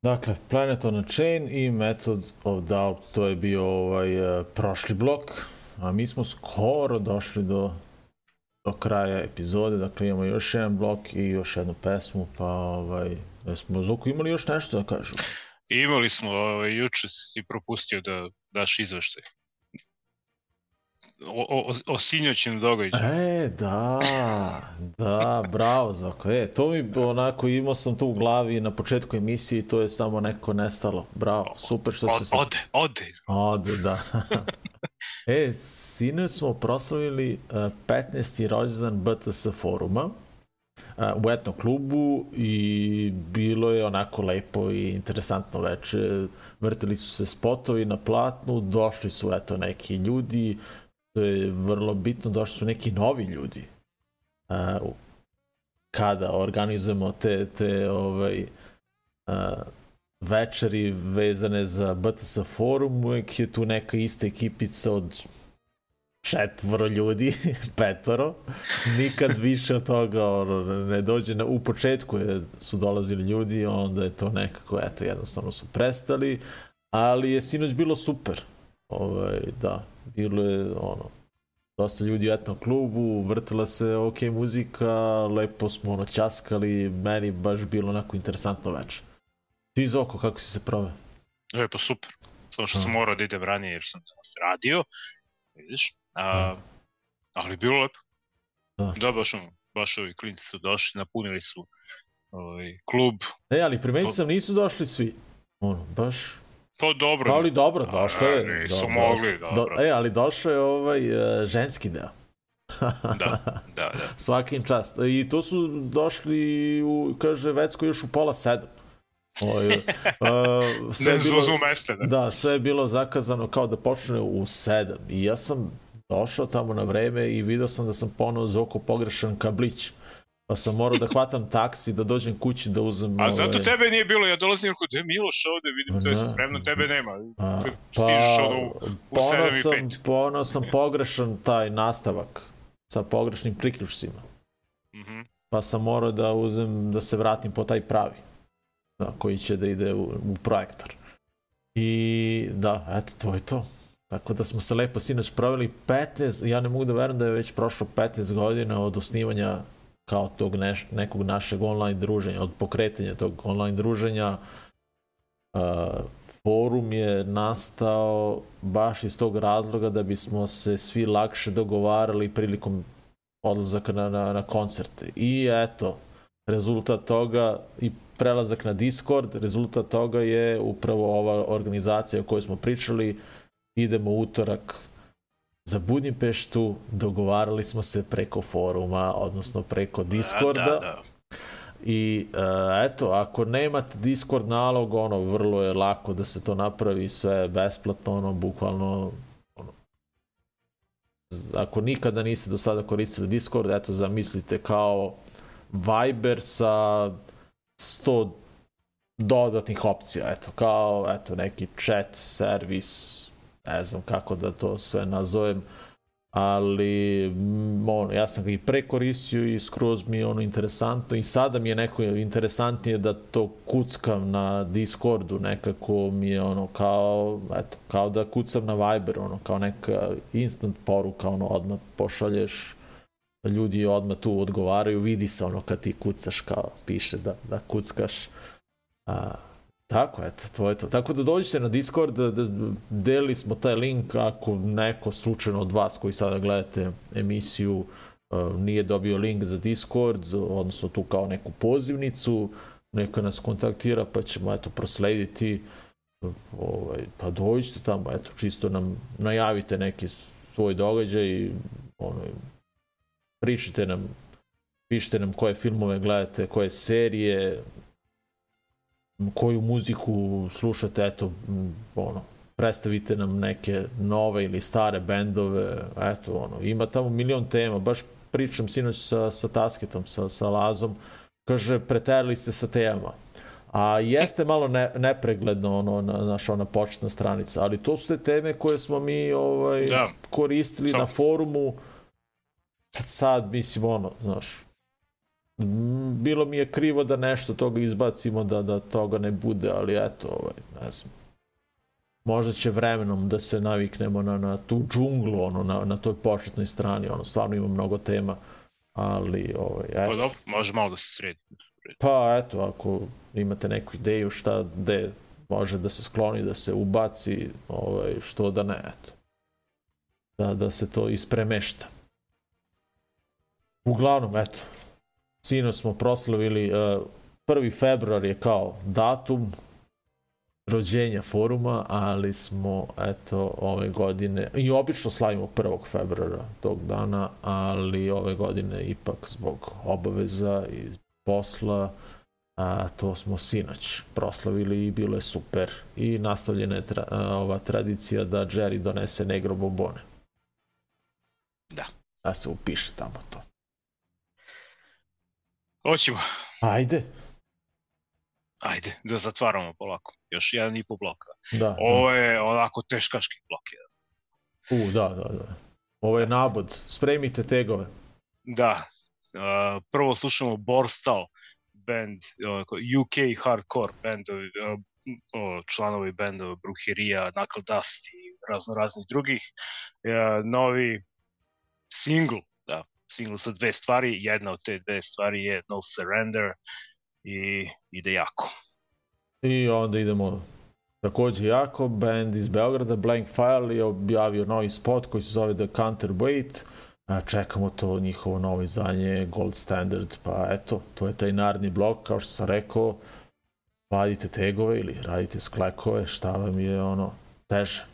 Dakle, Planet on a Chain i Method of Doubt, to je bio ovaj, uh, prošli blok, a mi smo skoro došli do, do kraja epizode, dakle imamo još jedan blok i još jednu pesmu, pa ovaj, smo Zuku imali još nešto da kažemo? Imali smo, ovaj, juče si propustio da daš izveštaj. O, o, o, sinjoćem događaju. E, da, da, bravo Zoko. E, to mi onako imao sam to u glavi na početku emisije i to je samo neko nestalo. Bravo, super što se... sad- ode, ode. Ode, da. e, sinoć smo proslavili uh, 15. rođendan BTS foruma uh, u etnom klubu i bilo je onako lepo i interesantno veče. Vrtili su se spotovi na platnu, došli su eto neki ljudi, to je vrlo bitno, došli su neki novi ljudi. Uh, kada organizujemo te, te ovaj, uh, večeri vezane za BTS forum, uvek je tu neka ista ekipica od četvoro ljudi, petoro. Nikad više od toga ono, ne dođe. Na, u početku je, su dolazili ljudi, onda je to nekako, eto, jednostavno su prestali, ali je sinoć bilo super. Ovaj, da, bilo je ono, dosta ljudi u etnom klubu, vrtila se ok muzika, lepo smo ono ćaskali, meni baš bilo onako interesantno večer. Ti Zoko, kako si se proveo? E, pa super. Samo što sam morao da idem ranije jer sam danas radio. Vidiš? A, ali bilo lepo. Da. Da, baš, ono, baš ovi klinci su došli, napunili su ovaj, klub. Ne, ali primetio To- sam, nisu došli svi. Ono, baš... To dobro. Ali dobro, došlo je. ne, nisu do- mogli, do- dobro. e, ali došao je ovaj uh, ženski deo. Da, da, da. Svakim čast. I to su došli, u, kaže Vecko, još u pola sedam. Ovaj, uh, sve Ne bilo, mesta, da. da, sve je bilo zakazano kao da počne u sedam. I ja sam došao tamo na vreme i video sam da sam ponovo za oko pogrešan kablić. Pa sam morao da hvatam taksi, da dođem kući da uzmem... A zato ovaj, tebe nije bilo, ja dolazim kod je Miloš ovde, vidim, to je Da. spremno, tebe nema. A, pa, stižeš ono u, u ponao 7 i sam, 5. ponao sam pogrešan taj nastavak sa pogrešnim priključcima. Mhm. Pa sam morao da uzem, da se vratim po taj pravi. Da, koji će da ide u, u projektor. I da, eto, to je to. Tako da smo se lepo sinoć proveli 15, ja ne mogu da verujem da je već prošlo 15 godina od osnivanja kao tog neš, nekog našeg online druženja, od pokretanja tog online druženja. Uh, forum je nastao baš iz tog razloga da bismo se svi lakše dogovarali prilikom odlazaka na, na, na koncerte. I eto, rezultat toga i prelazak na Discord, rezultat toga je upravo ova organizacija o kojoj smo pričali. Idemo utorak za Budimpeštu, dogovarali smo se preko foruma, odnosno preko Discorda. Da, da, da. I uh, eto, ako nemate Discord nalog, ono, vrlo je lako da se to napravi, sve je besplatno, ono, bukvalno ono, ako nikada niste do sada koristili Discord, eto zamislite kao Viber sa 100 dodatnih opcija, eto, kao eto, neki chat, servis, ne znam kako da to sve nazovem, ali m, ono, ja sam ga i pre koristio i skroz mi je ono interesantno i sada mi je neko interesantnije da to kuckam na Discordu nekako mi je ono kao eto, kao da kucam na Viber ono kao neka instant poruka ono odmah pošalješ ljudi odmah tu odgovaraju vidi se ono kad ti kucaš kao piše da, da kuckaš a, Tako, eto, to je to. Tako da dođite na Discord, da, da, delili smo taj link ako neko slučajno od vas koji sada gledate emisiju uh, nije dobio link za Discord, odnosno tu kao neku pozivnicu, neka nas kontaktira pa ćemo eto proslediti ovaj, pa dođite tamo, eto, čisto nam najavite neki svoj događaj i ono, pričajte nam, pišite nam koje filmove gledate, koje serije, koju muziku slušate, eto, ono, predstavite nam neke nove ili stare bendove, eto, ono, ima tamo milion tema, baš pričam sinoć sa, sa Tasketom, sa, sa Lazom, kaže, preterali ste sa temama. A jeste malo ne, nepregledno ono, na, naša ona početna stranica, ali to su te teme koje smo mi ovaj, Da. koristili Samo. na forumu, sad, mislim, ono, znaš, bilo mi je krivo da nešto toga izbacimo, da, da toga ne bude, ali eto, ovaj, ne znam. Možda će vremenom da se naviknemo na, na tu džunglu, ono, na, na toj početnoj strani, ono, stvarno ima mnogo tema, ali, ovaj, Pa eto. dobro, može malo da se sredi. Pa eto, ako imate neku ideju šta gde može da se skloni, da se ubaci, ovaj, što da ne, eto. Da, da se to ispremešta. Uglavnom, eto, sino smo proslavili, uh, 1. februar je kao datum rođenja foruma, ali smo, eto, ove godine, i obično slavimo 1. februara tog dana, ali ove godine ipak zbog obaveza i posla, a, to smo sinoć proslavili i bilo je super. I nastavljena je tra, a, ova tradicija da Jerry donese negro bombone. Da. Da se upiše tamo to. Hoćemo. Ajde. Ajde, da zatvaramo polako. Još jedan i po bloka. Da. Ovo je onako teškaški blok. jedan. da. U, da, da, da. Ovo je nabod. Spremite tegove. Da. Uh, prvo slušamo Borstal band, uh, UK hardcore bandovi, uh, o, članovi bendova Bruherija, Knuckle Dust i razno raznih drugih. Uh, novi single, da, single sa dve stvari, jedna od te dve stvari je No Surrender i ide jako. I onda idemo takođe jako, band iz Beograda, Blank File je objavio novi spot koji se zove The Counterweight, čekamo to njihovo novo izdanje Gold Standard, pa eto, to je taj naredni blok, kao što sam rekao, vadite tegove ili radite sklekove, šta vam je ono teže.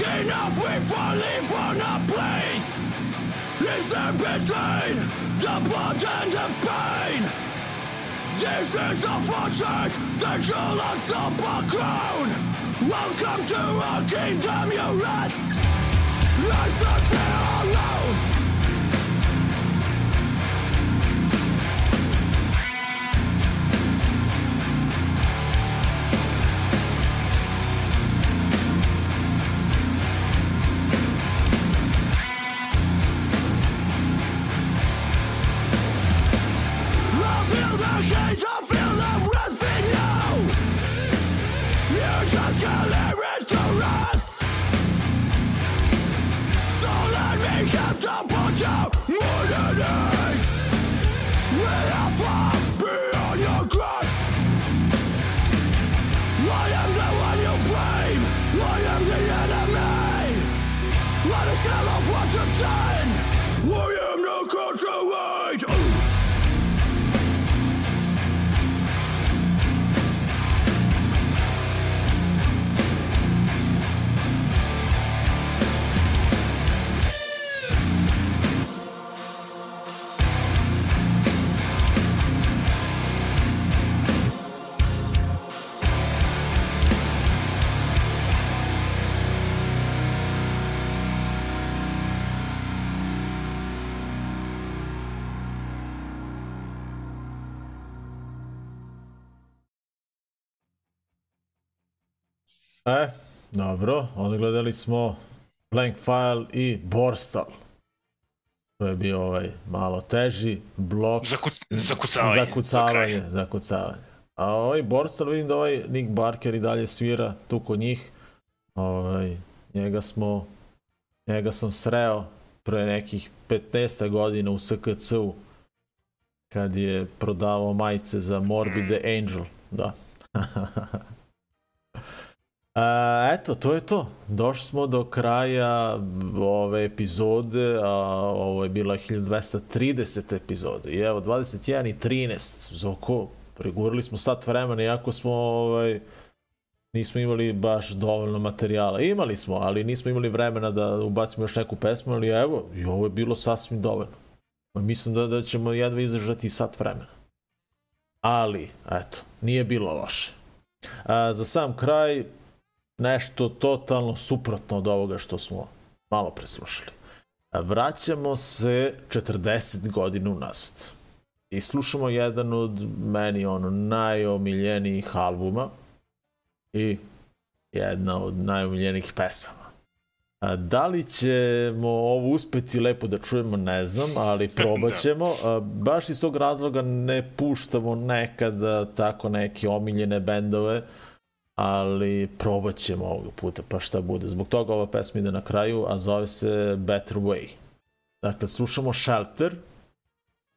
Long enough, we falling from a place. Is there between the blood and the pain? This is a fortress that you locked up a crown. Welcome to our kingdom, you rats. Let's not E, dobro, odgledali smo Blank File i Borstal. To je bio ovaj malo teži blok. Zakuc, zakucavanje. Zakucavanje, zakucavanje. A ovaj Borstal vidim da ovaj Nick Barker i dalje svira tu kod njih. Ovaj, njega smo, njega sam sreo pre nekih 15 godina u SKC-u kad je prodavao majice za Morbid the Angel. Da. A, eto, to je to. Došli smo do kraja ove epizode, a ovo je bila 1230 epizode. I evo, 21 i 13, Zoko, pregurali smo sat vremena, iako smo ovaj, nismo imali baš dovoljno materijala. Imali smo, ali nismo imali vremena da ubacimo još neku pesmu, ali evo, i ovo je bilo sasvim dovoljno. Mislim da, da ćemo jedva izdržati sat vremena. Ali, eto, nije bilo loše. A, za sam kraj, nešto totalno suprotno od ovoga što smo malo preslušali. Vraćamo se 40 godina unazad. I slušamo jedan od meni ono najomiljenijih albuma i jedna od najomiljenijih pesama. A, da li ćemo ovo uspeti lepo da čujemo, ne znam, ali probat ćemo. A, baš iz tog razloga ne puštamo nekada tako neke omiljene bendove, ali probat ćemo ovog puta, pa šta bude. Zbog toga ova pesma ide na kraju, a zove se Better Way. Dakle, slušamo Shelter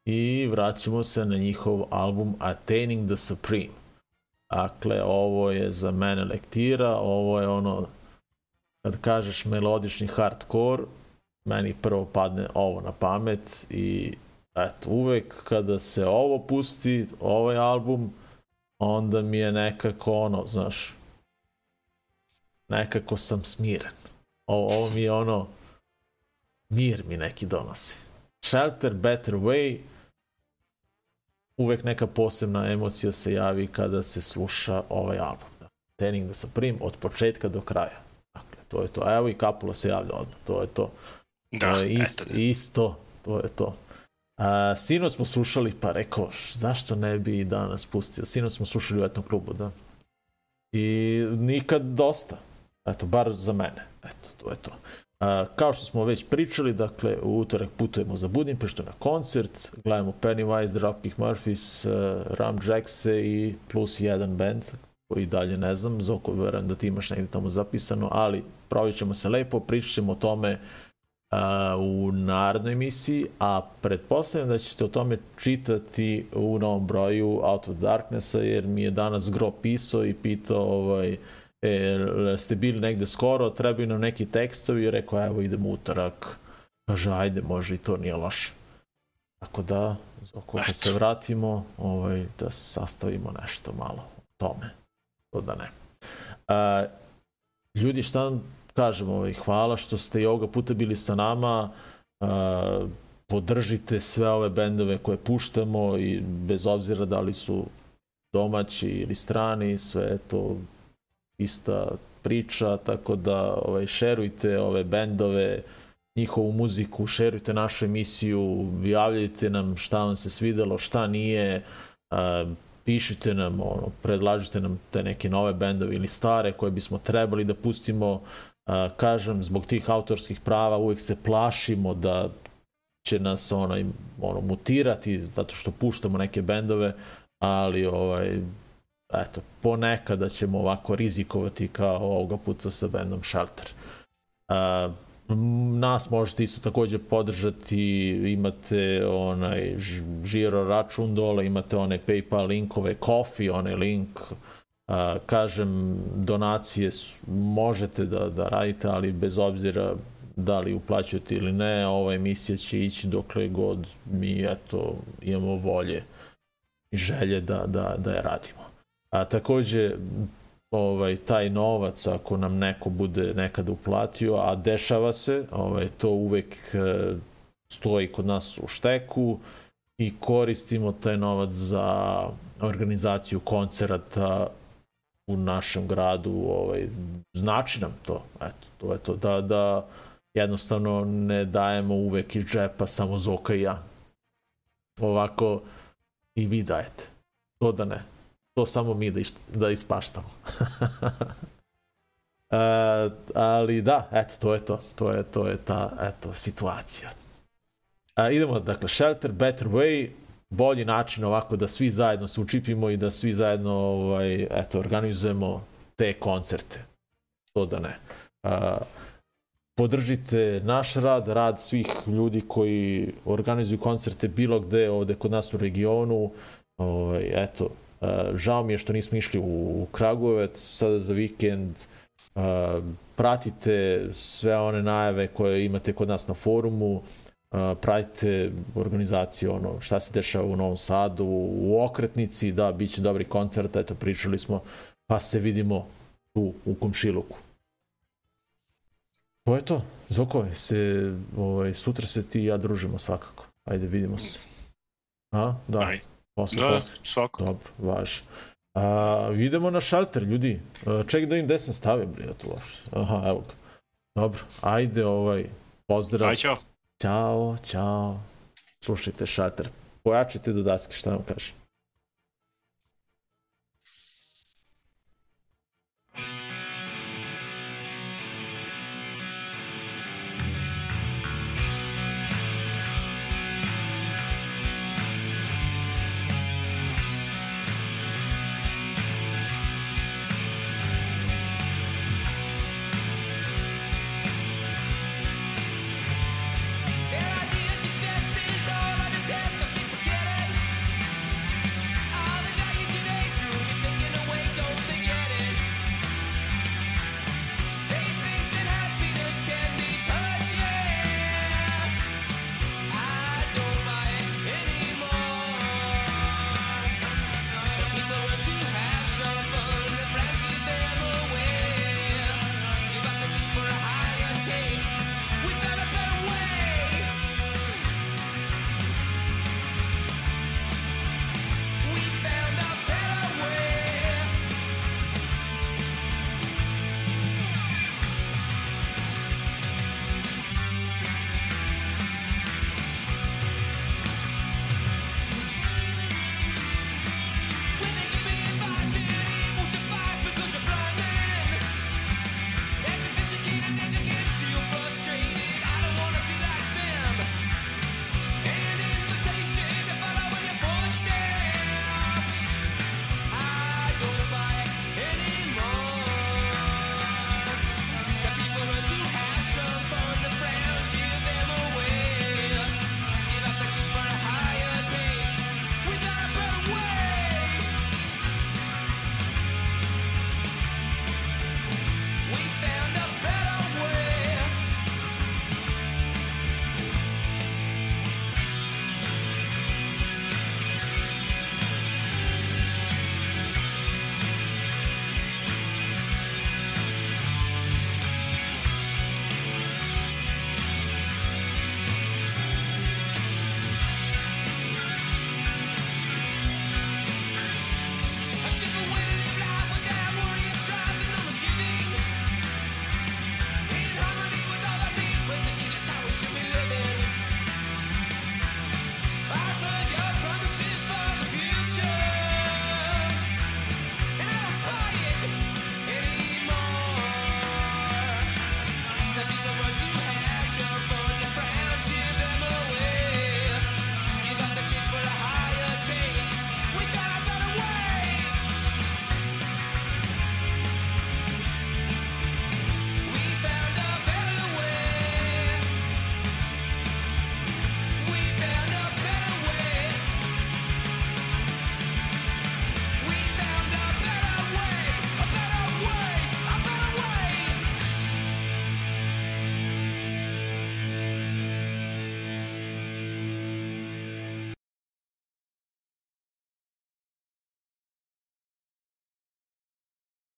i vraćamo se na njihov album Attaining the Supreme. Dakle, ovo je za mene lektira, ovo je ono, kad kažeš melodični hardcore, meni prvo padne ovo na pamet i eto, uvek kada se ovo pusti, ovaj album, onda mi je nekako ono, znaš, nekako sam smiren. Ovo, ovo mi je ono, mir mi neki donosi. Shelter, Better Way, uvek neka posebna emocija se javi kada se sluša ovaj album. Da. Taining the Supreme od početka do kraja. Dakle, to je to. Evo i Kapula se javlja odmah. To je to. Da, To je isto, eto. isto, to je to. A, sino smo slušali, pa rekao, zašto ne bi i danas pustio? Sino smo slušali u etnom klubu, da. I nikad dosta. Eto, bar za mene. Eto, to je to. A, kao što smo već pričali, dakle, u utorak putujemo za Budimpeštu na koncert, gledamo Pennywise, Dropkick Murphys, uh, Ram Jackse i plus jedan band, koji dalje ne znam, Zoko, verujem da ti imaš negde tamo zapisano, ali provit ćemo se lepo, pričat ćemo o tome uh, u narednoj emisiji, a pretpostavljam da ćete o tome čitati u novom broju Out of Darknessa, jer mi je danas Gro pisao i pitao ovaj, e, ste bili negde skoro, trebaju nam neki tekstovi i rekao evo idemo utorak. Kaže ajde, može i to nije loše. Tako da, Zoko, kad se vratimo, ovaj, da sastavimo nešto malo o tome. To da ne. A, ljudi, šta kažem, ovaj, hvala što ste i ovoga puta bili sa nama. A, podržite sve ove bendove koje puštamo i bez obzira da li su domaći ili strani, sve je to ista priča, tako da ovaj, šerujte ove bendove, njihovu muziku, šerujte našu emisiju, javljajte nam šta vam se svidelo, šta nije, a, pišite nam, ono, predlažite nam te neke nove bendove ili stare koje bismo trebali da pustimo. A, kažem, zbog tih autorskih prava uvek se plašimo da će nas onaj, ono, mutirati zato što puštamo neke bendove, ali ovaj, eto, ponekada ćemo ovako rizikovati kao ovoga puta sa bendom Shelter. Uh, nas možete isto takođe podržati, imate onaj žiro račun dole, imate one PayPal linkove, Coffee, onaj link, uh, kažem, donacije su, možete da, da radite, ali bez obzira da li uplaćujete ili ne, ova emisija će ići dokle god mi eto, imamo volje i želje da, da, da je radimo. A takođe, ovaj taj novac ako nam neko bude nekada uplatio, a dešava se, ovaj to uvek e, stoji kod nas u šteku i koristimo taj novac za organizaciju koncerata u našem gradu, ovaj znači nam to. Eto, to je to da da jednostavno ne dajemo uvek iz džepa samo Zoka i ja. Ovako i vi dajete. To da ne to samo mi da, iš, da ispaštamo. e, ali da, eto, to je to. To je, to je ta, eto, situacija. E, idemo, dakle, Shelter, Better Way, bolji način ovako da svi zajedno se učipimo i da svi zajedno ovaj, eto, organizujemo te koncerte. To da ne. E, podržite naš rad, rad svih ljudi koji organizuju koncerte bilo gde ovde kod nas u regionu. Ovaj, eto, Uh, žao mi je što nismo išli u Kragujevac sada za vikend. Uh, pratite sve one najave koje imate kod nas na forumu. Pratite organizaciju, ono, šta se dešava u Novom Sadu, u Okretnici, da, bit će dobri koncert, eto, pričali smo, pa se vidimo tu u Komšiluku. To je to. Zoko, se, ovaj, sutra se ti i ja družimo svakako. Ajde, vidimo se. A, da. Ajde. Posle, Da, posle. svako. Dobro, važ. A, idemo na šalter, ljudi. Ček da im gde sam stavio, bre, tu uopšte. Aha, evo ga. Dobro, ajde, ovaj, pozdrav. Aj, čao. Чао, чао. Слушайте шатър. Поячете до даски, ще му кажа.